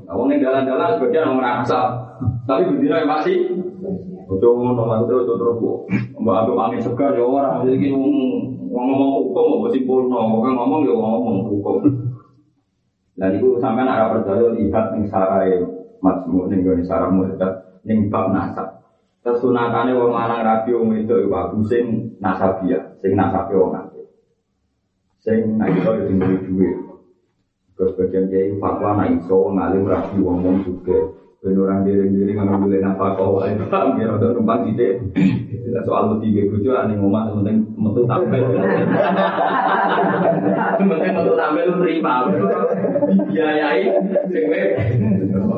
Wong ning dalan-dalan sebagian ora nasab. Tapi bedino masih Ojo ngono mas terus terus mbak aku angin segar ya orang jadi ngomong ngomong hukum mau simpul no ngomong ya ngomong hukum. Dan itu sampai arah percaya lihat ning sarai masmu ning gone sarah murid ning bab nasab. Kesunatane wong lanang rabi wong wedok iku aku sing nasabia, sing nasabe wong akeh. Sing iso yo duwe duwe. Kebagian kiai fatwa nek iso ngalim rabi wong wong juga. Ben orang diri-diri nggak boleh nafkah kau paham ya untuk numpang ide. Soal tiga bujo ane ngomong penting metu tampil. Penting metu tampil terima. Biayai sing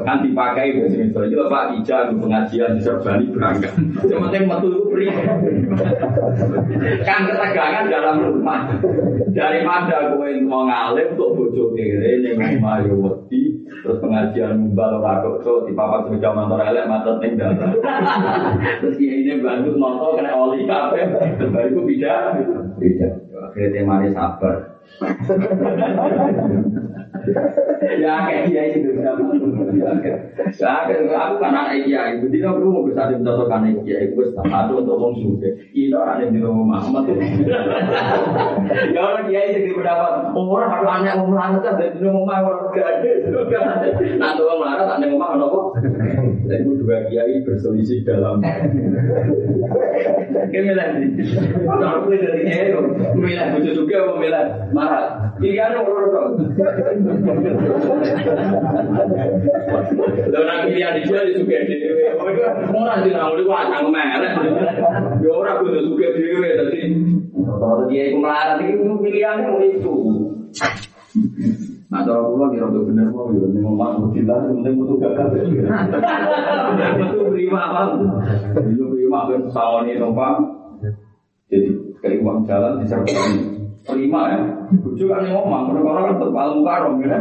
kan dipakai biasa misalnya itu Pak Ija pengajian di Serbani berangkat. Yang penting metu free. kan ketegangan dalam rumah. Daripada gue mau ngalim untuk bojo kere yang rumah ya wedi terus pengajian mumbal ora kok di papat sepeda motor elek macet ning dalan. Terus ini bantu nonton kena oli kafe. Baru itu beda. Beda. Akhirnya temanya sabar. ya kayak dia itu ya kayak aku kan anak dia itu dia perlu mau bisa mencontohkan anak dia itu satu untuk wong suge itu orang yang di rumah Muhammad. Ya orang dia itu pendapat orang harus anak mau melarat kan dari rumah orang ada. Nanti orang melarat anak rumah apa dan itu dua kiai berselisih dalam kemilah kalau dari kiai kemilah bujuk juga kemilah marah pilihannya orang-orang Lho nak pilihan dijual ya suka dhewe. Ora sih nang udah wacang melek. Ya ora kudu suka dhewe dadi kalau dia iku melarat iki pilihannya mau itu. Nah, kalau pulau kira tuh bener mau ya, nih mau masuk kita, penting butuh gagal. Butuh prima apa? Butuh prima apa? Sawani numpang. Jadi kayak uang jalan disertai Terima ya, bujuk kan ngomong, orang kan tetap alung karom ya.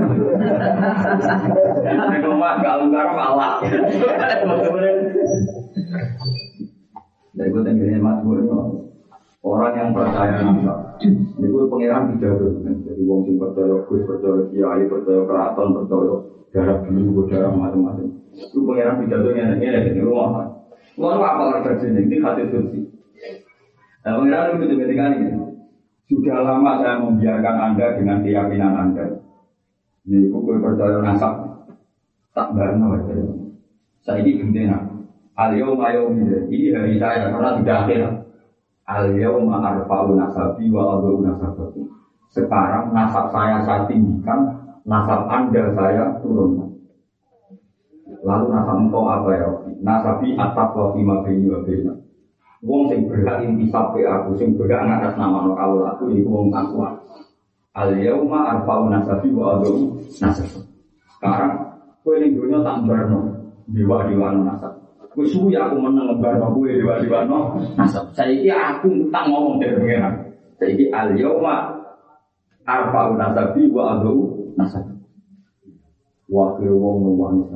Nek ngomong gak alung karom Allah. Dari gue tenggine mas gue orang yang percaya nama, ini gue pangeran tidak Jadi wong sing percaya gus, kiai, percaya keraton, percaya darah biru, darah macam-macam. Itu pangeran tidak tuh yang ini rumah. Lo apa kerja ini? Ini hati suci. Nah, pangeran itu ketika ini. Sudah lama saya membiarkan Anda dengan keyakinan Anda. Ini kue percaya nasab. Tak barno aja. Saya ini gendena. Al-yawm Ini hari saya karena tidak akhir. Al-yawm arfa'u nasabi wa adu nasabaku. Sekarang nasab saya saya tinggikan, nasab Anda saya turunkan. Lalu nasab engkau apa ya? Nasabi atap wa fima bini wa bina. Wong sing berhak intisab ke aku, sing berhak ngatas nama no kawul aku, ini wong takwa. Al yauma arfa'u nasabi wa adu nasab. Sekarang, kue ini dunia tak berno, dewa dewa no nasab. Kue suwi aku berno kue dewa dewa no nasab. Saya ini aku tak ngomong dari pengiran. Saya ini al yauma arfa'u nasabi wa adu nasab. Wakil wong ngomong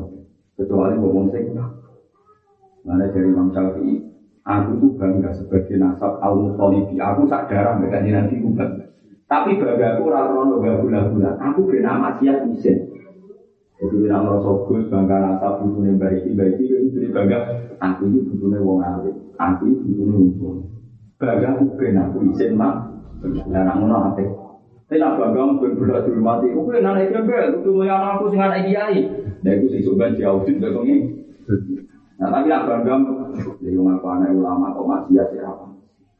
kecuali ngomong sing Mana dari Imam Syafi'i Aku tuh bangga sebagai nasab al mutolibi. Aku sak darah mereka nanti aku bangga. Tapi bangga aku rata gak gula-gula. Aku bernama siap isin. Jadi bilang merasa gus bangga nasab butuhnya baik baik itu jadi bangga. Aku ini butuhnya wong alim. Aku ini butuhnya wong Bangga aku ben aku isin mak. Dan aku hati. Tapi nak bangga aku ben berat dihormati. Aku ben anak ibu ben. Aku tuh aku sing anak kiai. Dan aku sih coba diaudit begini. Nah tapi nak bangga, jadi orang aku anak ulama kok masih ya apa?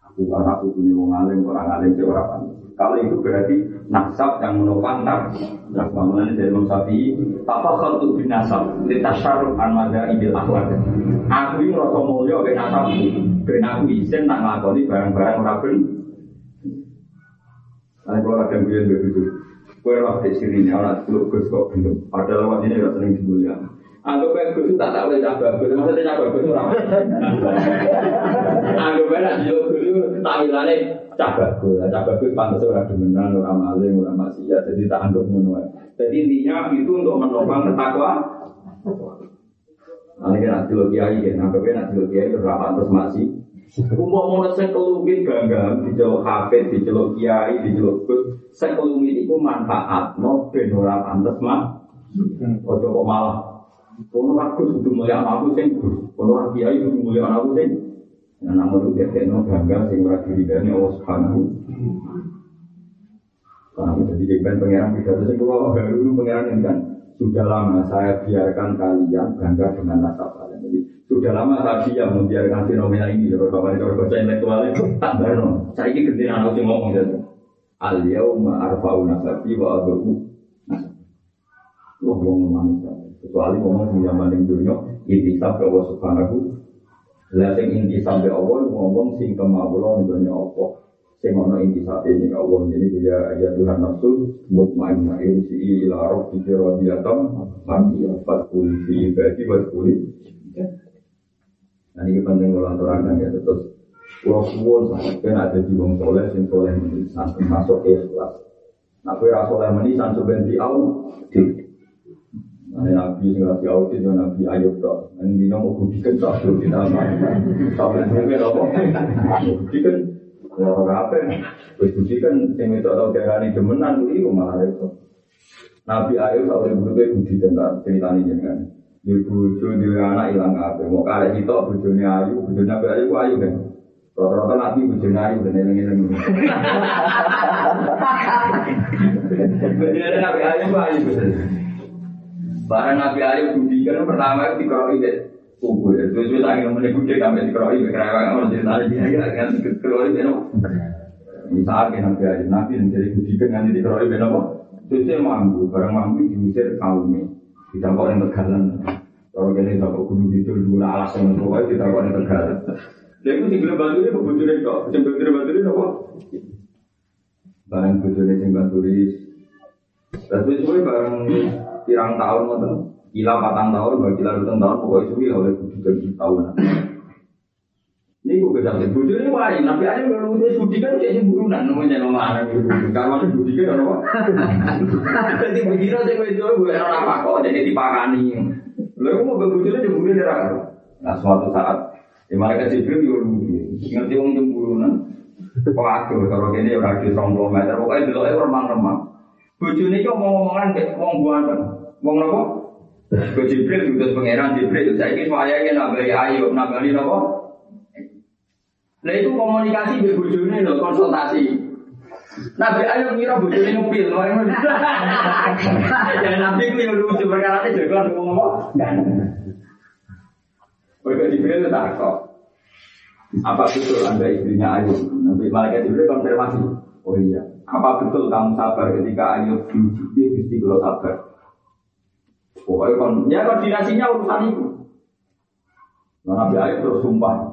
Aku karena aku punya orang alim, orang alim sih orang apa? Kalau itu berarti nasab yang menopang tak. Nah, bangunan dari Imam Syafi'i, apa kalau bin nasab? Litasaruf an mada ibil akhlak. Aku ini rasa mulia ke nasab, ben aku izin nak ngelakoni barang-barang orang Nah, kalau ada yang bilang begitu, kue lah di sini, orang teluk gus kok belum. Padahal lewat ini rasa sering dimulia. Anggap baik gus tak tak boleh cabang gus, maksudnya cabang gus orang. Anggap nak jauh gus tampilannya cabang gus, cabang gus pantas orang demenan, orang maling, orang maksiat, jadi tak anggap ngono. Jadi intinya itu untuk menopang ketakwa. Nanti kan nanti lo kiai kan, anggap baik nanti lo kiai terus masih. Umum mau sing kelumit bangga diceluk hafid, diceluk kiai, diceluk gus. Sing kelumit itu manfaat, no ben ora pantes mah. Ojo kok malah Kono aku kudu mulia aku sing gus, kono kiai kudu mulia aku sing. Nah, namun itu dia bangga sing ora diridani Allah Subhanahu. Karena jadi jengben pangeran tidak sing kula baru pangeran kan sudah lama saya biarkan kalian bangga dengan nasab kalian. Jadi sudah lama saya diam membiarkan fenomena ini. Kalau kawan kalau baca intelektual itu tak benar. Saya ini gentina anak sing ngomong gitu. Al yauma arfa'u nasabi wa abu Wah, wong manusia. Kecuali ngomong di zaman yang dunia, intisab ke Allah Subhanahu. Lah sing intisab ke Allah, ngomong sing kemaulan dunia Allah. Sing ono intisab ini ke Allah. Jadi dia ya Tuhan nafsu, mutmainnah irsi ila rabbi radiyatan mardiya. Fatkuli fi ibadi watkuli. Nah ini penting kalau aturakan ya terus Pulau suwon kan ada di wong soleh, sing soleh termasuk ikhlas. Nah, kue rasoleh menisan, sebenarnya au, Nah, Nabi sing rapi audit yo Nabi Ayub tok. Nang dina mau budikan sak yo kita Sampai sampai apa? Budikan ora apa. Wis budikan sing itu tau darani demenan kuwi kok malah itu. Nabi Ayub sak urip urip budikan tak ceritane jenengan. Di bojo di anak ilang kabeh. Mau kare itu bojone ayu, bojone Nabi Ayub ayu kan. Rata-rata nabi bojone ayu dan eling-eling. Bojone Nabi Ayub ayu. Barang Nabi Ayub budikan pertama itu dikeroi deh kubur. Terus terus lagi ngomongnya gede sampai dikeroi kerewang kalau cerita lagi ya kan dikeroi deh Misalnya Nabi Ayub Nabi yang jadi budikan nanti dikeroi deh apa? Terus dia mampu barang mampu diusir kaumnya. Kita kok yang tegalan. Kalau kalian tidak kok gunung itu dulu alasan pokoknya kita kok yang tegalan. Dia itu tinggal bantu dia kebujurnya kok. Tinggal bantu dia apa? Barang bujurnya tinggal tulis. Tapi sesuai barang pirang tahun ngoten kila patang tahun bagi lalu tahun pokoknya suwi oleh budi dan tahun ini gue kerja di budi ini wah nabi aja kalau udah budi kan kayak burunan namanya nama anak karena masih budi kan apa jadi begitu saya gue jual gue orang apa kok jadi dipakani lalu mau berbudi di budi darah nah suatu saat di mereka jibril yo ngerti wong jemburunan Waduh, kalau gini udah di 20 meter, pokoknya dulu remang-remang. Bojone iki omong-omongan mek wong buanten. Wong napa? Ke Jibril diutus pangeran Jibril. Saiki wayahe nambali ayo, nambali napa? Lah itu komunikasi mbek bojone lho, konsultasi. Nabi Ayub ngira bojone ngupil. Ya Nabi ku yo lucu perkara iki jago ngomong. Kowe Jibril tak kok. Apa betul Anda istrinya Ayub? Nabi Malaikat Jibril konfirmasi. Oh iya, apa betul kamu sabar ketika Ayub diuji Gusti kalau sabar? Kon, ya koordinasinya urusan itu. Nah, Nabi Ayub terus sumpah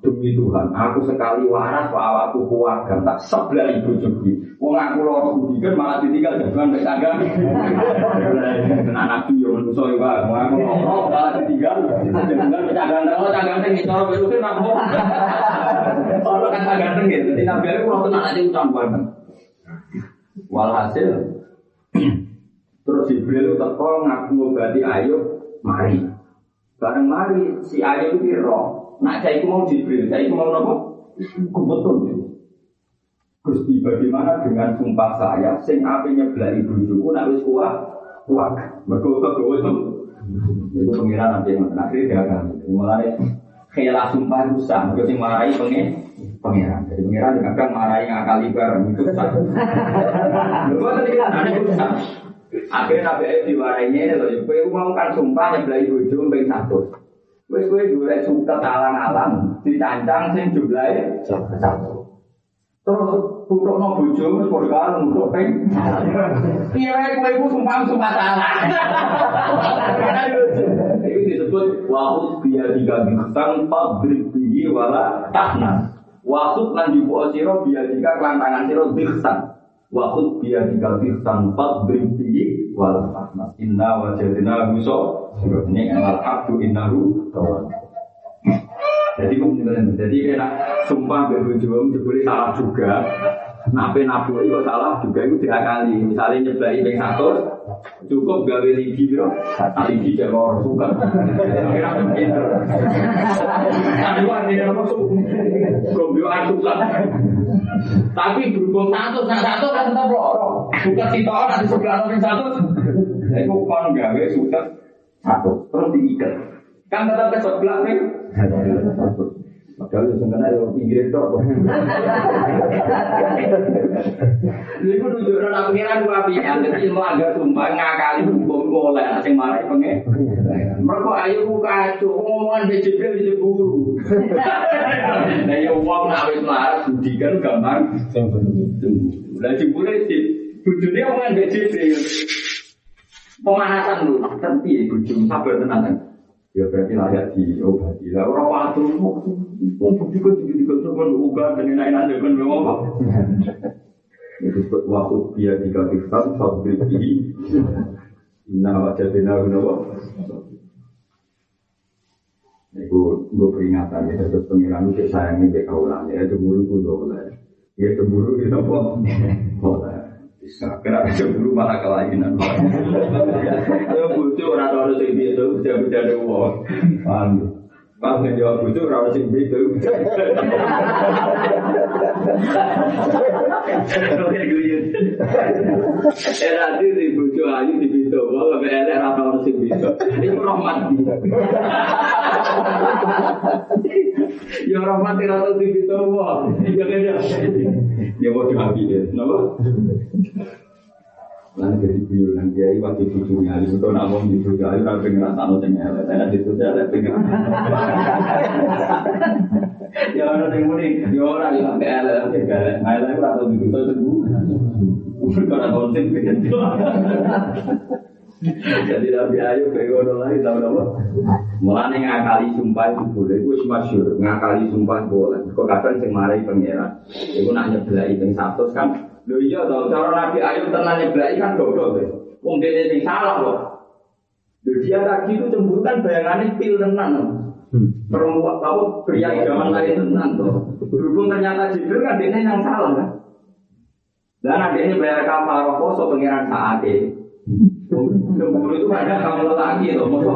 demi Tuhan, aku sekali waras pak awakku keluarga tak sebelah ibu juga. Wong aku loro budikan malah ditinggal jagoan mek tangga. Nah, nabi yo manusa yo Pak, wong aku loro malah ditinggal jagoan mek tangga. Kalau tangga ning cara itu kan aku. Kalau kan tangga ning gitu, nabi Ayub kalau tenan aja ucap banget. Walhasil terus Jibril teko ngaku ngobati Ayub mari. Bareng mari si Ayub itu roh. Nak saya mau Jibril, saya mau nopo? Kebetul. Gusti bagaimana dengan sumpah saya? Sing ape nyebelah ibu juku nak wis kuat kuat. Mergo kegawa itu itu pengiran nanti yang akhirnya dia akan mulai khilaf sumpah rusak mergo sing marahi pengen pengiran. Jadi pengiran juga kan marahi ngakali bareng itu rusak lho tadi kan ada rusak akhirnya nabi ayat diwarainya loh kowe mau kan sumpah nyebelah ibu juku ping satu Wes kowe golek suket alang-alang dicancang sing jumlahe satu. Terus tutukno bojo wis padha karo nutuk ping. Piye kowe iku sumpah sumpah salah. Itu disebut wahud biya tiga bintang pabrik tinggi wala tahna. Wahud lan jubu siro biya tiga kelantangan siro bintang. Wahud biya tiga bintang pabrik tinggi wala tahna. Inna wajadina muso. Ini amal abdu innahu tawad. Jadi jadi kena sumpah berbujuang jebule salah juga. Nape nabu itu salah juga itu diakali. Misalnya nyeblai ping satu, cukup gawe ligi bro. Cek lor suka. Kira pinter. Tadi artinya apa tuh? Gombloan suka. Tapi berhubung satu, nah satu kan tetap lor. Suka sitok nanti sebelah ping satu. Itu kon gawe suka satu. Terus diikat. Kan tetap ke sebelah kan Padahal itu sebenarnya yang pinggir itu Jadi aku nunjukkan aku kira dua pihak Jadi melanggar sumpah ngakali hukum boleh Asing marah pengen Mereka ayo buka kacau Ngomongan di Jibril di Jeburu. Nah ya uang nawis marah Budi kan gampang. Nah Jibril itu Bujurnya omongan di Jibril. Pemanasan dulu tapi ya bujung sabar tenang ya berarti layak diobati. Lah orang patuh mau kan juga juga coba uga dengan lain aja kan belum apa itu sebut waktu dia tiga bintang satu biji nah wajah bina guna Iku gue peringatan ya terus pengiran itu sayangnya kayak kaulan ya cemburu gue boleh ya cemburu itu apa? Boleh kena cemburu malah kelainan. Ayo butuh orang orang sing itu bisa bisa uang paham Pas ngejawab butuh orang sing itu Eh nanti di butuh ayu di itu, kalau nggak ada rata orang sing itu, itu rahmat. Ya rahmat rata di itu, wah, ya kan ya. Ya mau diambil ya, kenapa? Lan jadi kiai waktu itu nak mau kan pengen rasa no sing elek, saya situ elek pengen. Ya orang yang muni, ya orang yang sampai elek sampai elek, elek itu rasa di situ sembuh. Karena konten pengen Jadi Nabi Ayub kayak ngono lagi tahu apa? Mulane ngakali sumpah itu boleh, itu masyur ngakali sumpah boleh. Kok kadang sing marai pangeran, itu nak nyeblai ping satu kan Lho iya toh, cara Nabi Ayub tenan nyeblai kan goblok deh. Wong dene sing salah loh. Lho dia tadi itu cemburu kan bayangannya pil tenan. Perempuan tahu pria zaman lain tenan tuh. Berhubung ternyata Jibril kan dene yang salah kan. Dan adiknya bayar kafarah poso pengiran saat ini. Cemburu itu ada kamu lelaki loh, masa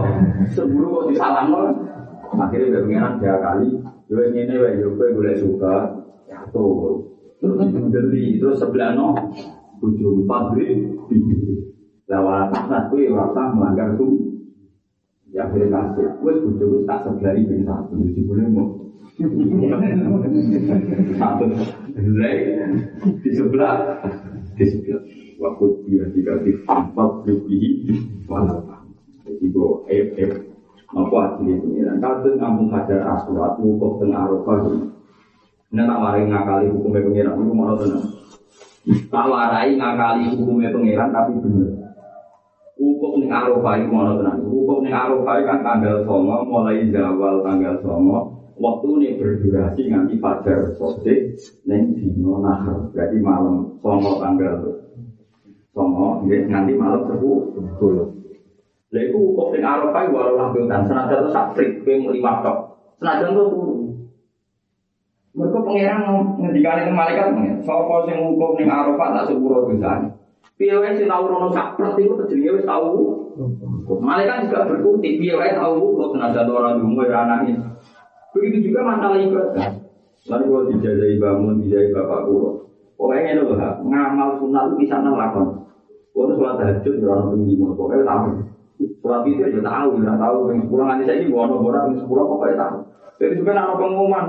cemburu kok disalam Akhirnya pengiran tiga kali, Yo ini yo kowe boleh suka, jatuh. Terus dibeli itu sebelah no, ujung pabrik, lawan nah kowe rasa melanggar tuh. Ya akhirnya kasih, kowe bojo wis tak sebelah ini satu, jadi boleh mau. Satu, di sebelah, di sebelah. Waktu dia negatif empat lebih walau Jadi gue eh eh apa hasilnya pengiran? Kadang kampung hajar aswat, wukuf tengah arafah. Ini tak warai ngakali hukumnya pengiran, itu mau tenang. Tak warai ngakali hukumnya pengiran, tapi bener. Wukuf ning arafah itu mau tenang. Wukuf ning arafah kan tanggal songo, mulai zawal tanggal songo. Waktu ini berdurasi nganti fajar sodik, neng dino nahar. Berarti malam songo tanggal songo, nganti malam sepuluh. Lha iku kok sing Arafah walau lambutan senajan itu sakrik kowe muni waktu. Senajan itu turu. Mereka pangeran ngendikane ke malaikat mengen, sapa sing hukum ning Arafah tak sepuro dosane. Piye wae sing tau rono sakret iku jenenge wis tau. Malaikat juga berkutik, piye wae tau kok senajan ora dungu ora anake. Begitu juga masalah ibadah. Lalu kalau dijajahi bangun, dijajahi bapak guru. Pokoknya ini loh, ngamal sunat itu bisa ngelakon. Kalau sholat tahajud, ya orang penggimul, pokoknya tahu. Surat itu ya tahu, ya tahu. Yang sepuluh nanti saya ini bono bono, yang sepuluh pokoknya tahu. Jadi juga ada pengumuman.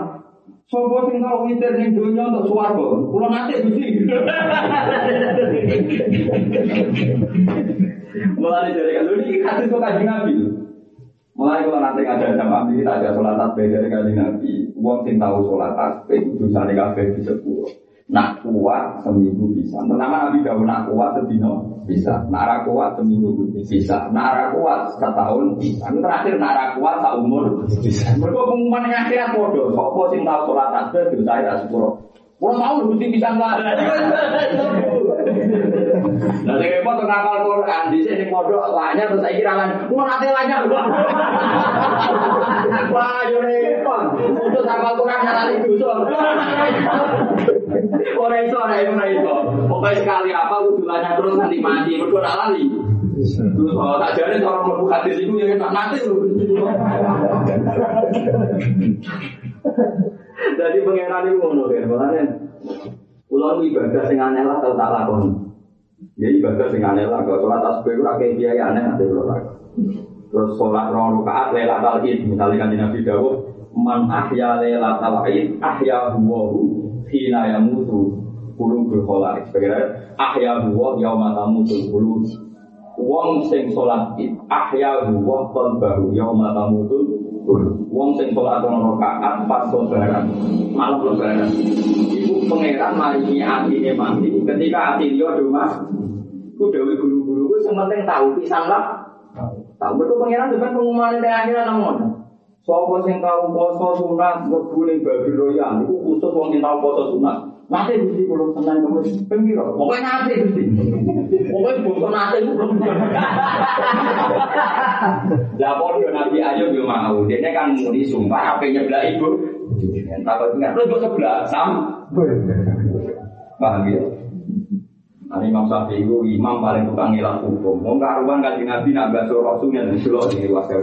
Sopo sing tau witir ning donya untuk swarga. Kula nate Gusti. Mulane dari kalau ini hadis kok kanjeng Nabi. Mulai kalau nanti ada jamaah ini ada sholat tasbih dari kali nabi. Uang sing sholat tasbih sana kafe di sepuluh. Nak kuat seminggu bisa. Pertama Nabi Dawud nak kuat sedino bisa. Nak ra kuat seminggu bisa. Nak ra kuat setahun bisa. Terakhir nak ra kuat tak umur bisa. Mereka pengumuman yang akhirat bodoh. Sopo sing tahu sholat tasbih dosa ya sepuluh. Kurang tahu mesti bisa nggak? Nah, saya repot tuh ngapal Quran di sini pondok lainnya terus saya kira kan, mau nanti lainnya Wah, yo repot. Untuk ngapal Quran nanti dusun. Orang itu orang itu orang itu. Pokoknya sekali apa ujulannya terus nanti mati, berdua lali. Terus kalau tak jadi orang mau hadis itu ya tak nanti Jadi pengiran itu ngono ya, makanya Pulau ibadah sing aneh lah tak lakoni. Ya ibadah sing aneh lah, kalau sholat tasbih itu rakyat kiai aneh nanti kalau Terus sholat rong rakaat lailatul id, misalnya kan Nabi Dawud, man ahya lailatul id ahya huwahu hina yamutu qulubul khalaiq. Sebagai ahya huwa yauma tamutul qulub. Wong sing sholat ahya huwa qalbahu yauma tamutul Wong sing sholat ono rakaat pas lebaran, malam lebaran. Ibu pangeran maringi atine mati ketika ati do mas. Ku dewe guru-guru ku tahu pisan lah. Tahu betul pangeran depan pengumuman di akhirat namun. Sopo sing tahu poso sunat mlebu ning babi royal iku khusus wong sing tahu poso sunat. Nanti mesti kalau tenang kamu pengiro. Pokoknya nanti mesti. Pokoknya bukan nanti itu belum. Lah podo Nabi Ayub yo mau. Dia kan muni sumpah apa nyeblak ibu. Takut ingat lu sebelah sam. Paham ya? Nah, Imam Syafi'i itu imam paling tukang ngilang hukum. Mau karuan kaji Nabi nak baso rasulnya di Solo di Wasya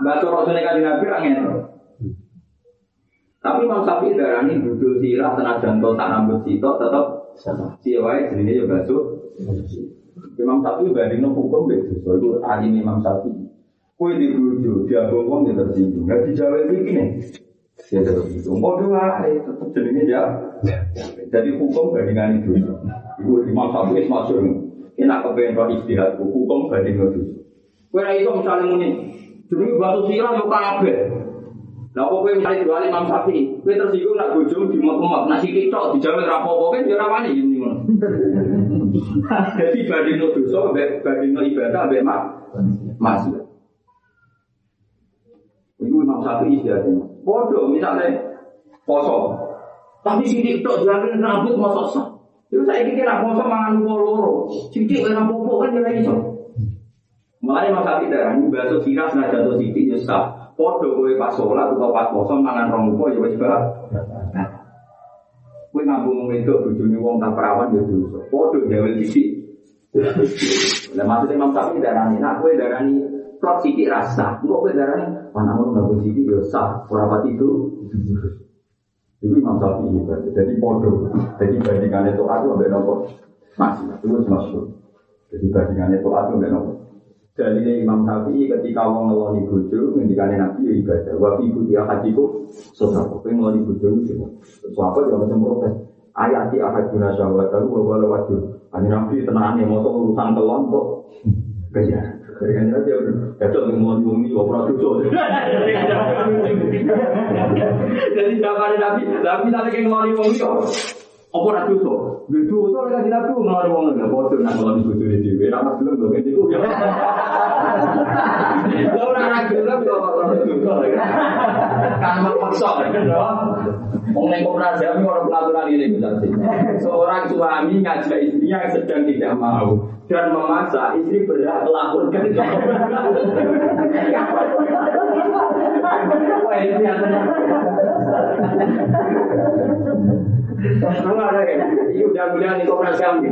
Baso rasulnya kaji Nabi angin. Tapi Imam Syafi'i darah ini budul sirah tenaga to tak rambut sitok tetap siawai jenisnya ya baso. Imam bari no hukum begitu. So itu ahli Imam Syafi'i. Kue di bujo, dia bongkong dia tersinggung. Nggak dijawab ini nih. Dia tersinggung. Oh dua, tetap jenisnya ya. Jadi hukum bandingan itu. Ibu Imam Syafi'i masuk. Enak kepengen roh istihad. Hukum bandingan itu. Kue iso misalnya muni. Jadi batu sirah yo kabeh. Lah kok kowe misalnya jual Imam Syafi'i, kowe tersinggung nak bojomu di mek nak sithik tok dijawe ra apa-apa kan yo ora wani ngene ngono. Jadi banding dosa mbek banding ibadah mbek mak maksiat. Iku Imam Syafi'i istilahnya. Bodoh misalnya poso. Tapi sithik tok jalan rambut mosok sah. Itu saya pikir nak poso mangan upo loro. Sithik ora apa-apa kan yo iso. Imam Syafi'i darah ini bahasa sirah senajan jatuh sithik yo sah. Podo kowe pas sholat atau pas poso mangan rong upo ya wis bae. Kowe ngambung wedok bojone wong tak perawan ya dosa. Podo gawe sithik. Lah maksudnya Imam Syafi'i darani, nak kowe darani plot sithik rasa. Engko kowe darani anak ngono ngambung sithik ya sah. Ora itu. Itu Imam berarti. Jadi podo. Jadi bandingannya itu aku ambek nopo? Masih. Itu masuk. Jadi bandingannya itu aku ambek nopo? Jadi Imam Syafi'i ketika wong ngeloni bojo, ngendikane Nabi ya ibadah. Wa fi kutiya hadiku sedekah. Kowe ngeloni bojo itu. Sahabat yo macam protes. Ayat di ahaduna syahwatahu wa wala wajhu. Ani Nabi tenane mosok urusan kelon kok. Kaya. Kaya dia udah jatuh ngeloni wong iki ora dosa. Jadi jawaban Nabi, Nabi sampe ngeloni wong iki apa ora dosa? Lha dosa lek kanjeng Nabi ngeloni wong lho padha nang ngeloni bojone dhewe. Ora mas gelem kok iku ya. Lha ora ora gelem kok dosa. Kan mepeksa lho. Wong kami orang pelaturan ini berarti. Seorang suami ngajak istrinya yang sedang tidak mau dan memaksa istri berhak melaporkan. Ya. Koperasi kami.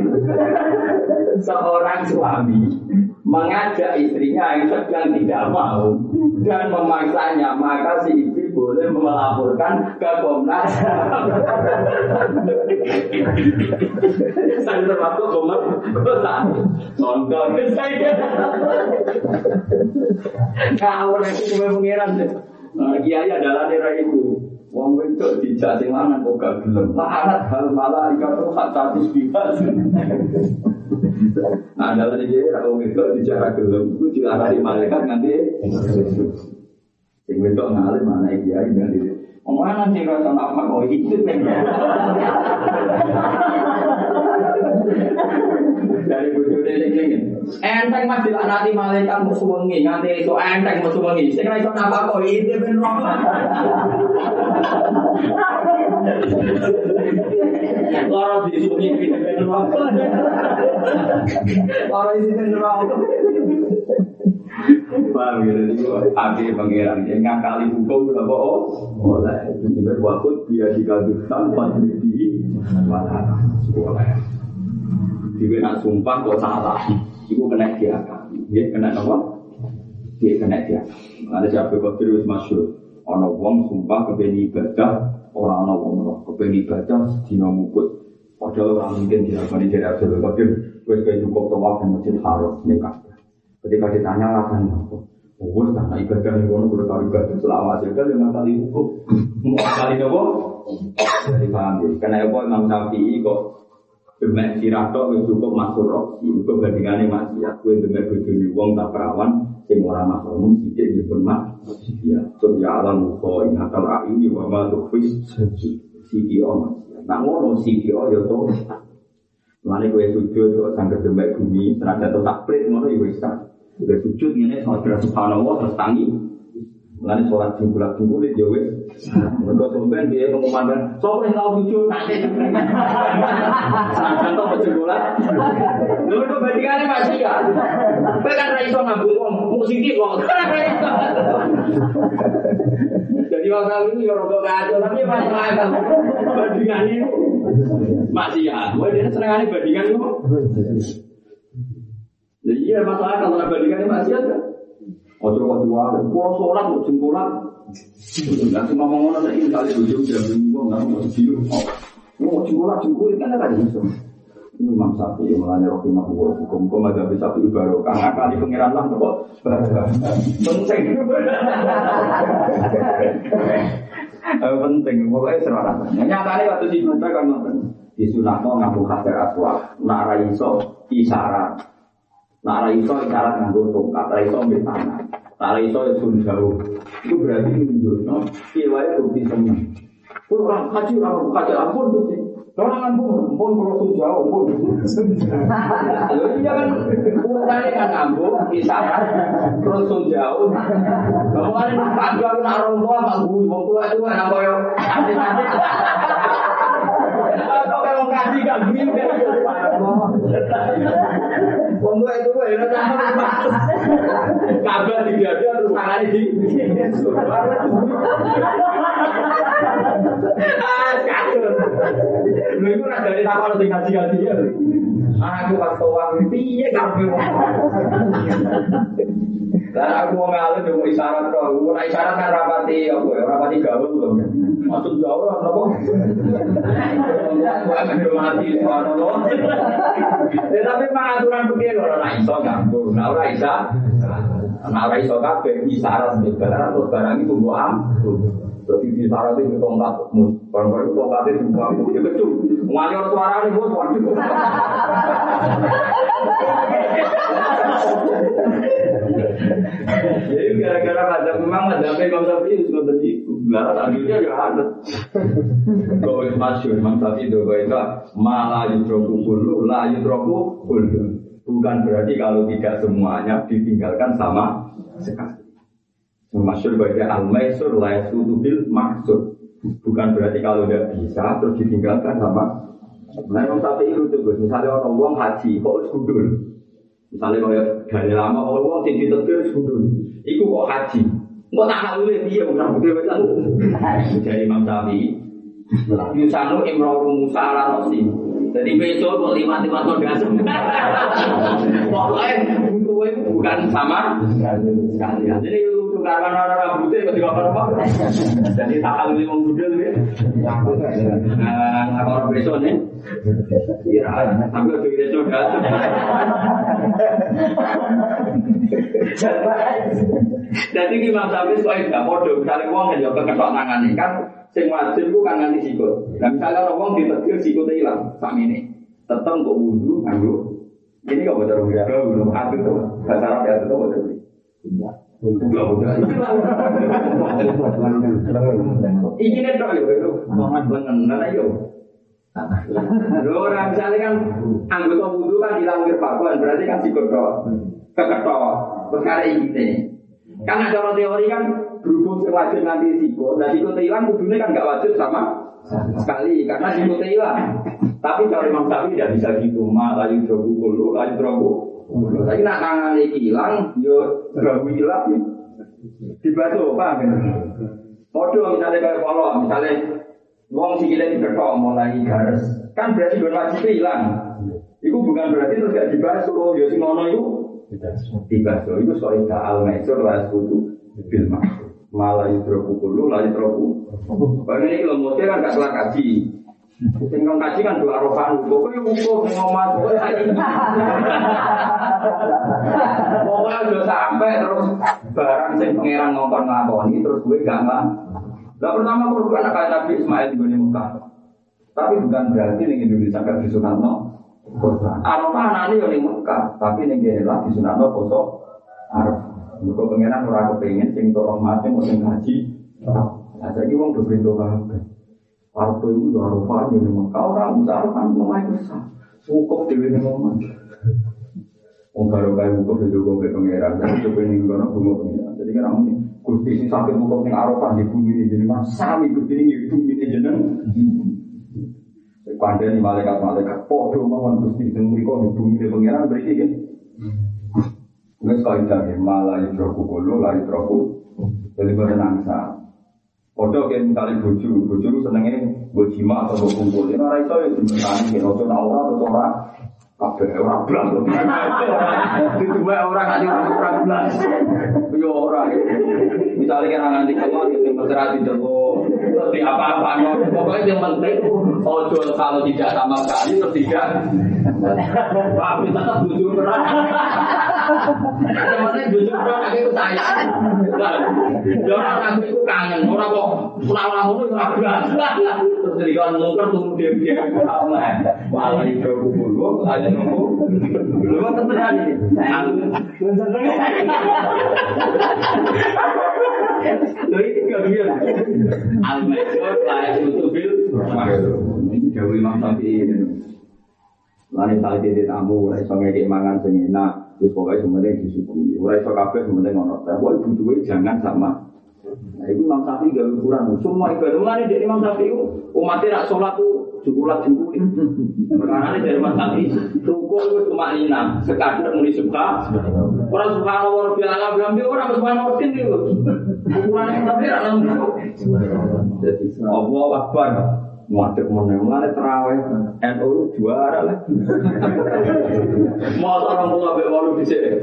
Seorang suami mengajak istrinya yang sedang tidak mau dan memaksanya, maka si istri boleh melaporkan ke Komnas. Saya termasuk Komnas. Contoh saya. Kau nanti cuma mengiran. Kiai adalah daerah itu. Wong wedok dijak sing lanang kok gak gelem. Larat hal malah ikatu hak status bebas. Nah, dalam ini kalau itu bicara gelem, itu diarani malaikat nanti. Sing wedok ngalim mana dia ini Omongan sing rasa apa kok itu dari bujune sing ngene. Enteng mas nanti malaikat musuh wengi nganti itu enteng musuh wengi. Sing ra iso apa kok itu ben roh. Loro disuwi ben roh. Loro isi ben roh. Paham ya, jadi api pangeran yang ngakali hukum. Oh, waktu dia pas. Dia nak sumpah kok salah, itu kena dia dia kena apa? Dia kena dia. Ada siapa kok terus masuk. Ono wong sumpah kebeni ibadah, orang ono wong roh kebeni ibadah dina muput. Padahal orang mungkin dilakukan di Abdul Qadir, wes kayak cukup tawaf di masjid haram nikah. Ketika ditanya alasan apa? Oh, karena ibadah yang kono kudu tahu ibadah selama aja kan yang kali hukum. Mau kali apa? Jadi paham ya. Karena apa Imam Syafi'i kok Demek siratok wis cukup masuk roh. Iku bandingane maksiat. Kowe demek bojone wong tak perawan sing ora masuk umum sithik ya pun mak. Ya, so ya alam ko inatal aini wa ma tukhfis siki o maksiat. Nah ngono siki o ya to. Lane kowe sujud kok sangger demek bumi, tenaga to takprit ngono ya wis tak. Udah sujud ngene sama subhanallah terus tangi. Mulane sholat jumlah jumlah ya wis. Mergo sampean dia mengumandang, "Sopo sing tau sujud?" Sampeyan to jumlah. Lho kok bandingane masih ya. Kowe kan ra iso ngambut wong musik kok. Jadi waktu ini ya rokok kacau, tapi masalah kan bandingan itu masih ya. Gue dia seneng bandingan itu. Iya masalah kalau bandingan itu masih ada. Ojo kok dua, pulau sholat, mau jengkolat. Nanti ngomong ngomong saya ini kali tujuh jam minggu, nggak mau sejilu. Mau jengkolat jengkolat kan ada bisa. Ini Imam Sapi, roh lima hukum hukum, kok ada bisa ibarat. Karena kali pengiran lah kok. Penting. Penting, pokoknya serana. Nyatanya waktu di kan. Di Sunatno ngaku hajar aswah, nara iso isyarat. Nara iso isyarat nganggo tongkat, nara iso ambil tangan. Nara iso ya sun jauh. Itu berarti menunjukno kiwai bukti seneng. Kau orang haji orang haji ampun tuh sih. Orang ampun, ampun kalau sun jauh, ampun. Lalu iya kan urutannya kan ampun, isyarat, terus sun jauh. Kan pagi aku nak tua, mak gue, mau tua itu kan ya? Nanti-nanti. Kau kalau kasih gak gini, Wong tua itu enak sama kabar di dia dia terus tangannya di ah lu itu rasa dari takut sing ngaji ngaji ya aku pas kawang piye kabeh dan aku mau ngalir mau isyarat aku mau isyarat kan rapati apa ya, rapati gaul loh. Maksud jauh apa? Aku akan mati subhanallah. Ya tapi pengaturan begini nah iso ganggu, ora isa. Nah ora iso kabeh isyarat barang terus barang itu mbok am. Jadi di itu tongkat, barang-barang tongkat itu mbok am, itu kecil. Nganyor suara ini bos, waduh. Jadi gara-gara ada memang ada Imam Syafi'i itu sudah itu. Benar akhirnya ya ada. Kau Imam Syafi'i itu kau itu malah yudroku bulu, la yudroku bulu. Bukan berarti kalau tidak semuanya ditinggalkan sama sekali. Masyur baca al-maisur la yasutu bil maksud. Bukan berarti kalau tidak bisa terus ditinggalkan sama. Nah, Imam Syafi'i itu tuh, misalnya orang uang haji, kok harus gudul. Misalnya kalau dari lama kalau uang tinggi tetir sebudul, itu kok haji. Kok tak hal ini dia bukan betul betul. Jadi Imam Syafi'i, Yusanu Imroru Musa ala Rosi. Jadi besok kok lima lima tahun. Pokoknya buku itu bukan sama sekali. Jadi karena orang. Jadi tak ya. Nah, nih. Iya. Jadi misalnya yang tangan ini kan, sing wajib kan nganti sikut. Nah misalnya orang uang ditetir sikutnya hilang, sama ini, tetap untuk wudhu, nganggu, Ini nggak bocor belum aku tuh bahasa Arab ya itu bocor. Enggak nih dong yo, Muhammad lengan, mana yo? Lo misalnya kan anggota wudhu kan hilang kirpakuan, berarti kan si kodok, keketok, perkara ini. Kan ada orang teori kan berhubung sing nanti siko, nah siko hilang wudhunya kan nggak wajib sama sekali karena siko hilang. Tapi kalau Imam Syafi'i tidak bisa gitu, malah layu drogu kulu, layu drogu. Tapi nak tangan hilang, yo drogu hilang, dibasuh apa kan? Podo misalnya kayak kalau misalnya Wong sikile diketok mulai garis. Kan berarti gon wajib hilang. Iku bukan berarti terus gak dibasuh, ya sing ngono iku dibasuh. Iku soal al maisur la kudu bil maksud. Malah yudroku kulu, la yudroku. Bagi ini mau kan gak salah kaji. Sing kang kaji kan dua rohan, pokoknya ukur ngomong, pokoknya Pokoknya udah sampai terus barang sing pangeran ngomong ngakoni terus gue gak Nah pertama aku bukan anak Nabi Ismail di Mekah. Tapi bukan berarti nih Indonesia gak disunatno korban. Arafah anaknya yang di Mekah, tapi nih dia lah disunatno poso Arafah. Mereka pengenan orang kepengen sing to rahmate mau sing haji. Nah saiki wong do kabeh. Arafah itu yo Arafah yo di Mekah orang bisa Arafah mulai besar. Cukup dhewe ning omah. Wong karo kae wukuf itu gue pengeran, tapi coba ning kono bunga pengeran. Jadi kan aku Gusti ini sakit wukuf ning Arafah di bumi ini jenengan sami Gusti ini di bumi ini jenengan. Kandani malaikat-malaikat podo mawon Gusti sing mriku di bumi ini pengeran berarti kan. Wes kaidah ya malah yudroku kulo la yudroku. Jadi berenangsa. Podo kayak misalnya bojo, bojo itu senengnya bojima atau kumpul. Ini orang itu ya dimenani, kayak ojo naura atau ora. Kabeh ora blas. Dituma ora gak nyuruh ora blas. Yo ora. Misalnya kan nganti kok yang bercerai di Joko, terus di apa-apa no. Pokoknya yang penting ojo kalau tidak sama sekali terus tidak. Tapi tetap jujur berat. Penting jujur berat itu saya. Jangan aku itu kangen, orang kok pulang-pulang mulu ora blas. Terus jadi kan mungker tunggu dia-dia. Malah itu kubur, aja nunggu. Lu kan tenang ini. Lu itu gak. Al-Maisur layak tutubil. Ini jauh Imam Syafi'i. Lain kali titik tamu, iso ngekek mangan sing enak, wis pokoke sementing disyukuri. Ora iso kabeh sementing ono. Tapi butuhe jangan sama. Nah, itu Imam Syafi'i gak ukuran. Semua ibadah mulane dari Imam Syafi'i umatnya rak sholat tuh jukulat jukuli. Karena dari Imam Syafi'i rukun itu cuma lina, sekadar muni suka. Orang subhanallah biasa bilang orang subhanallah itu. Ukurannya tapi rak nang. Jadi Allah Akbar. Muadek meneng, mulai terawih, NU juara lah. Mau orang tua be walu di sini.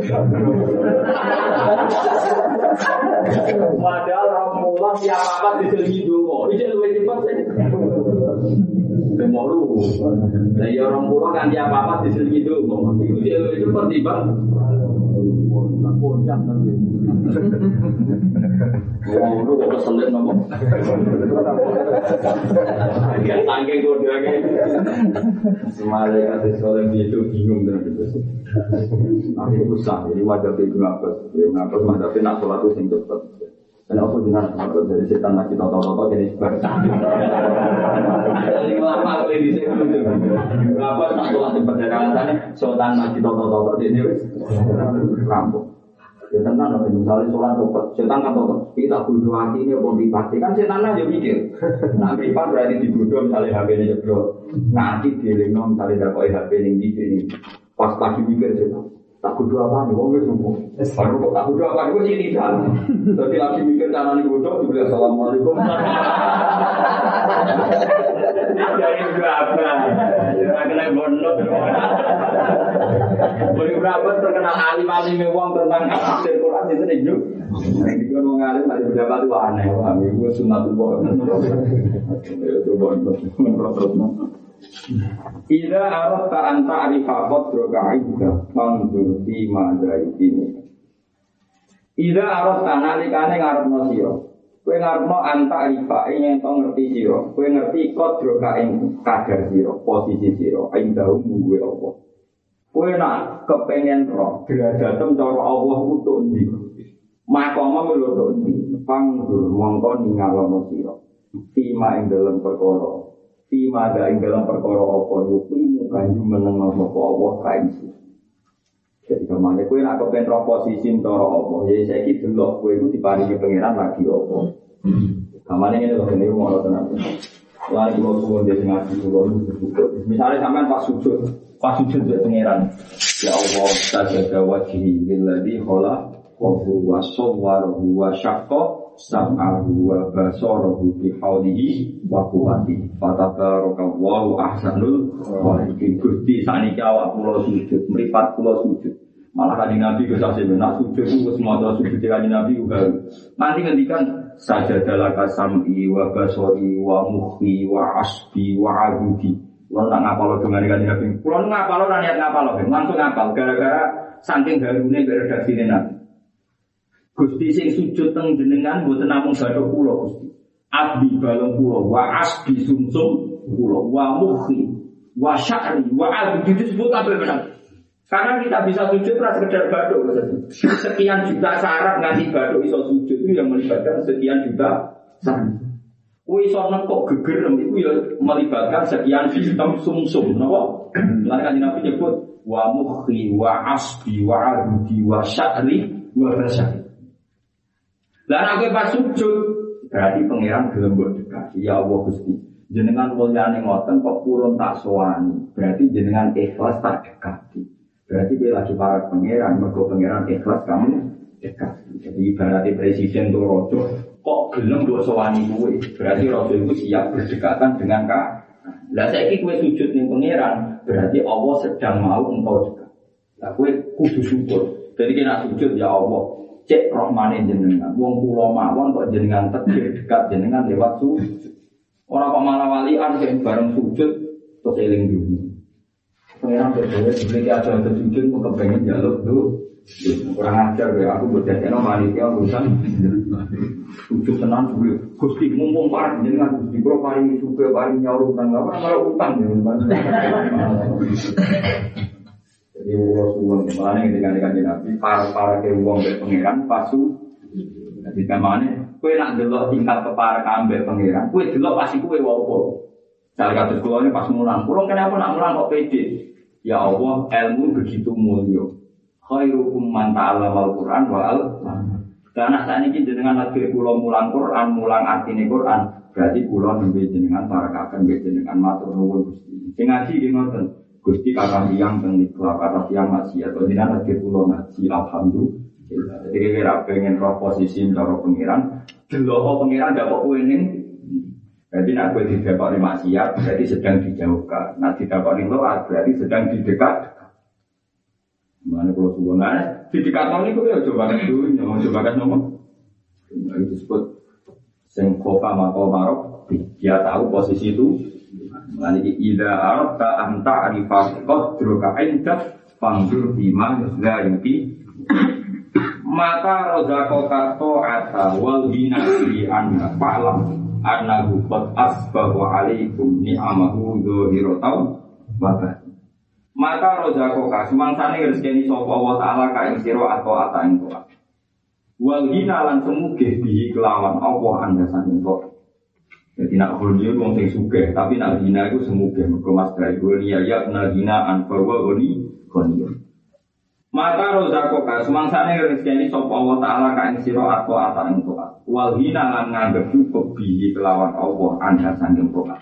Padahal orang tua siapa apa di sini dulu, ini lebih cepat sih. Kemaru, dari orang tua kan dia apa apa di sini dulu, itu dia lebih cepat di bang. Kodam nanti. Ya, itu bingung dengan itu. Tapi usah, jadi wajah itu ngapus. Ya, ngapus tapi nak sholat itu sing cepet. Dan aku dengan ngapus dari setan lagi toto-toto jadi sebar. Jadi lama aku di sini. Sholat cepet. Dari alasannya, setan lagi toto-toto jadi rampung. Ya tenang dong, misalnya sholat cepet, setan kan tonton, kita bodoh hati ini pun dipasti kan setan aja mikir. Nah, privat berarti dibodoh misalnya HP ini jeblok, nanti dilingno misalnya dapat HP ini di sini, pas lagi mikir setan. Tak bodoh apa nih, wong wis subuh. Baru kok tak bodoh apa nih, gue sih tidak. Jadi lagi mikir cara nih bodoh, dibeli assalamualaikum. Jadi berapa? Ya kena gondok. Beri berapa terkenal alim alim uang tentang tafsir Quran itu nih juk. Yang dikon wong alim ada berapa tuh aneh. Kami gue sunat tuh Ya coba terus Ila arat ta'an ta'rifa qadro ka'idda Fandur di madaikin Ila arat ta'an nalikane ngarepno siro Kue ngarepno an ta'rifa Ini yang ngerti siro Kue ngerti qadro ka'in kadar siro Posisi siro Ainda umuwe Allah. Kue nak kepengen roh Derajatem cara Allah utuk di Makoma melodok di Fandur mongkoni ngalono siro Tima ing dalam perkara. Tima ing dalam perkara apa yukimu kanju menengno sapa Allah kain sira. Jadi ke mana kue nak kepen posisi cara apa? Ya saya kira delok kue itu diparingi pangeran lagi apa? Ke mana ini loh ini mau tenang. Lalu kalau suwon dia ngaji suwon Misalnya sampean pas sujud, pas sujud dia pangeran. Ya Allah, sajada wajhi lilladzi khala wa huwa sawwarahu wa sam'ahu wa basarahu bi haulihi wa quwwati. Fatabarakallahu ahsanul khaliqin. Gusti saniki awak kula sujud, mripat kula sujud. Malah kanjeng Nabi ke saksi nak sujud itu semua maca sujud kanjeng Nabi juga. Nanti ngendikan sajadalaka sam'i wa basari wa mukhi wa asbi wa adudi. Kulo tak ngapal dengan kanjeng Nabi. Kulo ngapal ora niat ngapal, langsung ngapal gara-gara saking harune redaksi Nabi. Gusti sing sujud teng jenengan mboten namung bathuk kula Gusti. Abdi balung kula wa asbi sumsum kula wa mukhi wa sya'ri wa adudi disebut kabeh benar. Karena kita bisa sujud ras sekedar baduk. Sekian juta syarat nganti baduk iso sujud itu yang melibatkan sekian juta syarat. Kue iso nekok geger itu ya melibatkan sekian sistem sumsum, napa? Lan kan Nabi nyebut wa mukhi wa asbi wa adudi wa sya'ri wa basyari. Lah aku pas sujud berarti pangeran gelem mbok dekat. Ya Allah Gusti. Jenengan mulyane ngoten kok purun tak sowani. Berarti jenengan ikhlas tak dekati. Berarti dia lagi para pangeran, mergo pangeran ikhlas kamu dekat. Jadi ibaratnya presiden tuh rojo, kok gelem buat sewani kue. Berarti rojo itu siap berdekatan dengan kak. Lah saya kue sujud nih pangeran, berarti Allah sedang mau engkau dekat. Lah kue kudu syukur. Jadi kena sujud ya Allah, cek rohmane jenengan. Wong pulau mawon kok jenengan tegir dekat jenengan lewat sujud. Orang pemalah walian yang bareng sujud terus eling dunia. Pengiran berdua sebagai ada ada sujud mau kepengen jalur tuh kurang ajar ya aku berdasarkan panitia urusan sujud tenang dulu gusti mumpung parah dengan gusti kalau paling juga paling nyaur utang pernah malah utang ya jadi uang uang mana yang dengan dengan nabi para para ke uang dari pengiran pasu jadi ke mana kue nak delok tingkat kepara ambek pangeran kue delok pasti kue wapo Cara kasus ini pas mulang, pulang kenapa nak mulang kok pede? Ya Allah, ilmu begitu mulia. Khairukum man ta'allama al-Qur'an wa al Karena saat ini jenengan lagi pulau mulang Quran, mulang artinya Quran, berarti pulau nembe jenengan para kakak nembe jenengan matur nuwun. Sing ngaji ki ngoten. Gusti kakak tiyang teng nikah, kakak tiyang ngaji atau jenengan lagi pulau ngaji alhamdulillah. Jadi kira pengen roh posisi cara pengiran, delok pengiran dapat kowe ning jadi nak gue didapat lima maksiat berarti sedang dijauhkan. Nak didapat lima berarti sedang didekat. Mana kalau sebenarnya di dekat ini gue ya coba kan dulu, mau coba kan nomor. Nah, itu disebut sengkofa mako marok. Dia tahu posisi itu. Nanti ida arab ta anta arifah qadruka indah fangdur bima la yuki mata rozako kato ata wal hina di anda fa'lam annahu qad asbahu alaikum ni'amahu dzahiratan wa maka rozako ka semangsane rezeki sapa Allah taala ka ing atau ata ing wal hina lan semuge bihi kelawan Allah anda saking jadi nak hulnya wong sing sugih tapi nak hina itu semuge mergo mas dari ya ya na hina an fawa oni koniyo maka rozako ka semangsane rezeki sapa Allah taala ka ing sira atau ata ing toa wal hina lan nganggep cukup bihi kelawan Allah anda sanging toat.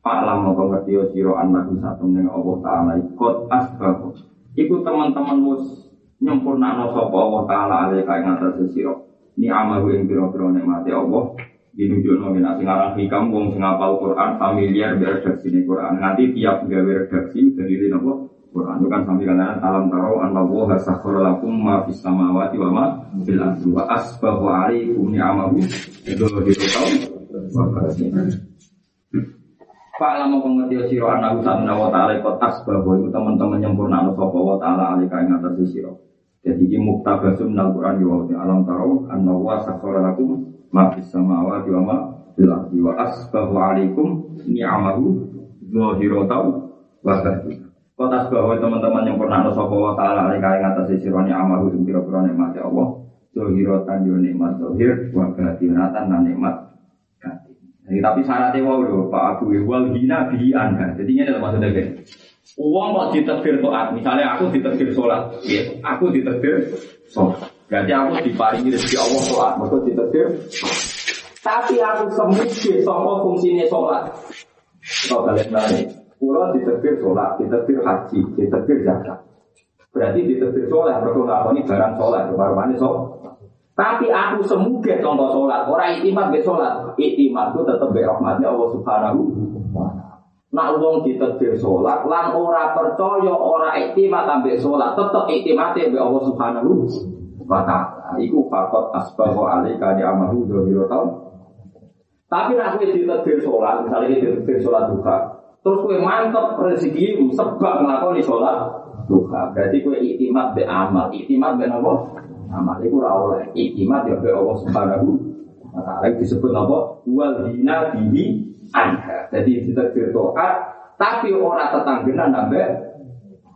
Pak lam mau ngerti yo siro anak satu ning Allah taala ikut asbab. Iku teman-teman mus nyempurna no sapa Allah taala ale kae ngatas siro. Ni amal ing pira-pira nikmate Allah dinunjukno nek sing aran hikam wong sing Quran familiar biar redaksi Quran. Nanti tiap gawe redaksi dari napa? Quran. Itu kan sampai kalian alam taro anna woha sakhara lakum ma fis samawati wa ma fil ardi wa asbahu alaikum ni'amahu. Itu ditau Pak lama pengerti siro anak usaha wa ta'ala ikut asbahu. Itu teman-teman nyempurna no sopa wa ta'ala alika ing atas siro jadi ini muktabasum nal Quran di alam taro anna wa sakhara lakum ma fis samawati wa ma fil ardi wa asbahu alaikum ni'amahu zahiratan wa batinah Kota bahwa teman-teman yang pernah nusapa wa ta'ala alika yang atas sironi amalu yang kira-kira nikmat ya Allah. Zohirotan yo nikmat zohir, wa batinatan dan nikmat batin. Jadi, tapi syaratnya wow lho, Pak Abu wal hina bi anha. Jadi ini adalah maksudnya kan. Uang kok diterbir toat, misalnya aku diterbir sholat, ya, aku diterbir sholat. Berarti aku diparingi rezeki Allah sholat, maka diterbir. Tapi aku semuanya sama fungsinya sholat. Kalau kalian nanya, Pulau diterbir sholat, diterbir haji, diterbir zakat. Berarti diterbir sholat, mereka ngakoni barang sholat, baru sholat. Tapi aku semuge contoh sholat, orang itimat be sholat, itimat itu tetap be rahmatnya Allah Subhanahu. Nak wong diterbir sholat, lang ora percaya, ora itimat ambek sholat, tetap itimatnya be Allah Subhanahu wa taala. Iku fakot asbahu alika di amahu dohiro tau. Tapi nak kowe diterbir sholat, misalnya diterbir sholat duha, Terus kue mantep rezeki sebab ngelakoni sholat duha. Berarti kue itimat be amal, itimat be nopo amal. Iku ora oleh itimat ya be Allah Subhanahu wa taala disebut nopo wal hina bihi anha. Jadi kita taat tapi ora tetanggenan nambe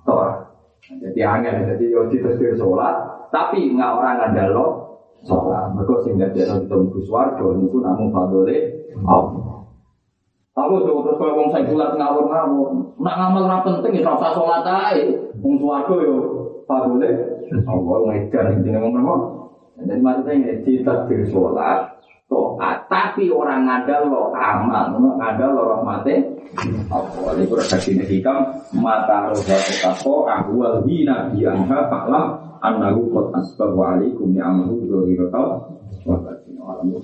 tora. Jadi angin, jadi yo ditetir sholat, tapi nggak orang ngandalo sholat. Mereka sehingga dia kita mlebu swarga niku namung fadole Allah. Aku tuh terus kalau wong saya bulat ngawur ngawur, nak ngamal ora penting ya rasa sholat aja. Wong suwargo yo fadole Allah ngejar ini ngomong apa? Jadi maksudnya ini ditakdir sholat, tapi orang ngandal lo amal, ngandal lo rahmati. Allah ini kasih hikam, mata roda tetako ahwal hina bianha faklam annahu qad asbahu alaikum ya amahu zohirotau wa batin alamu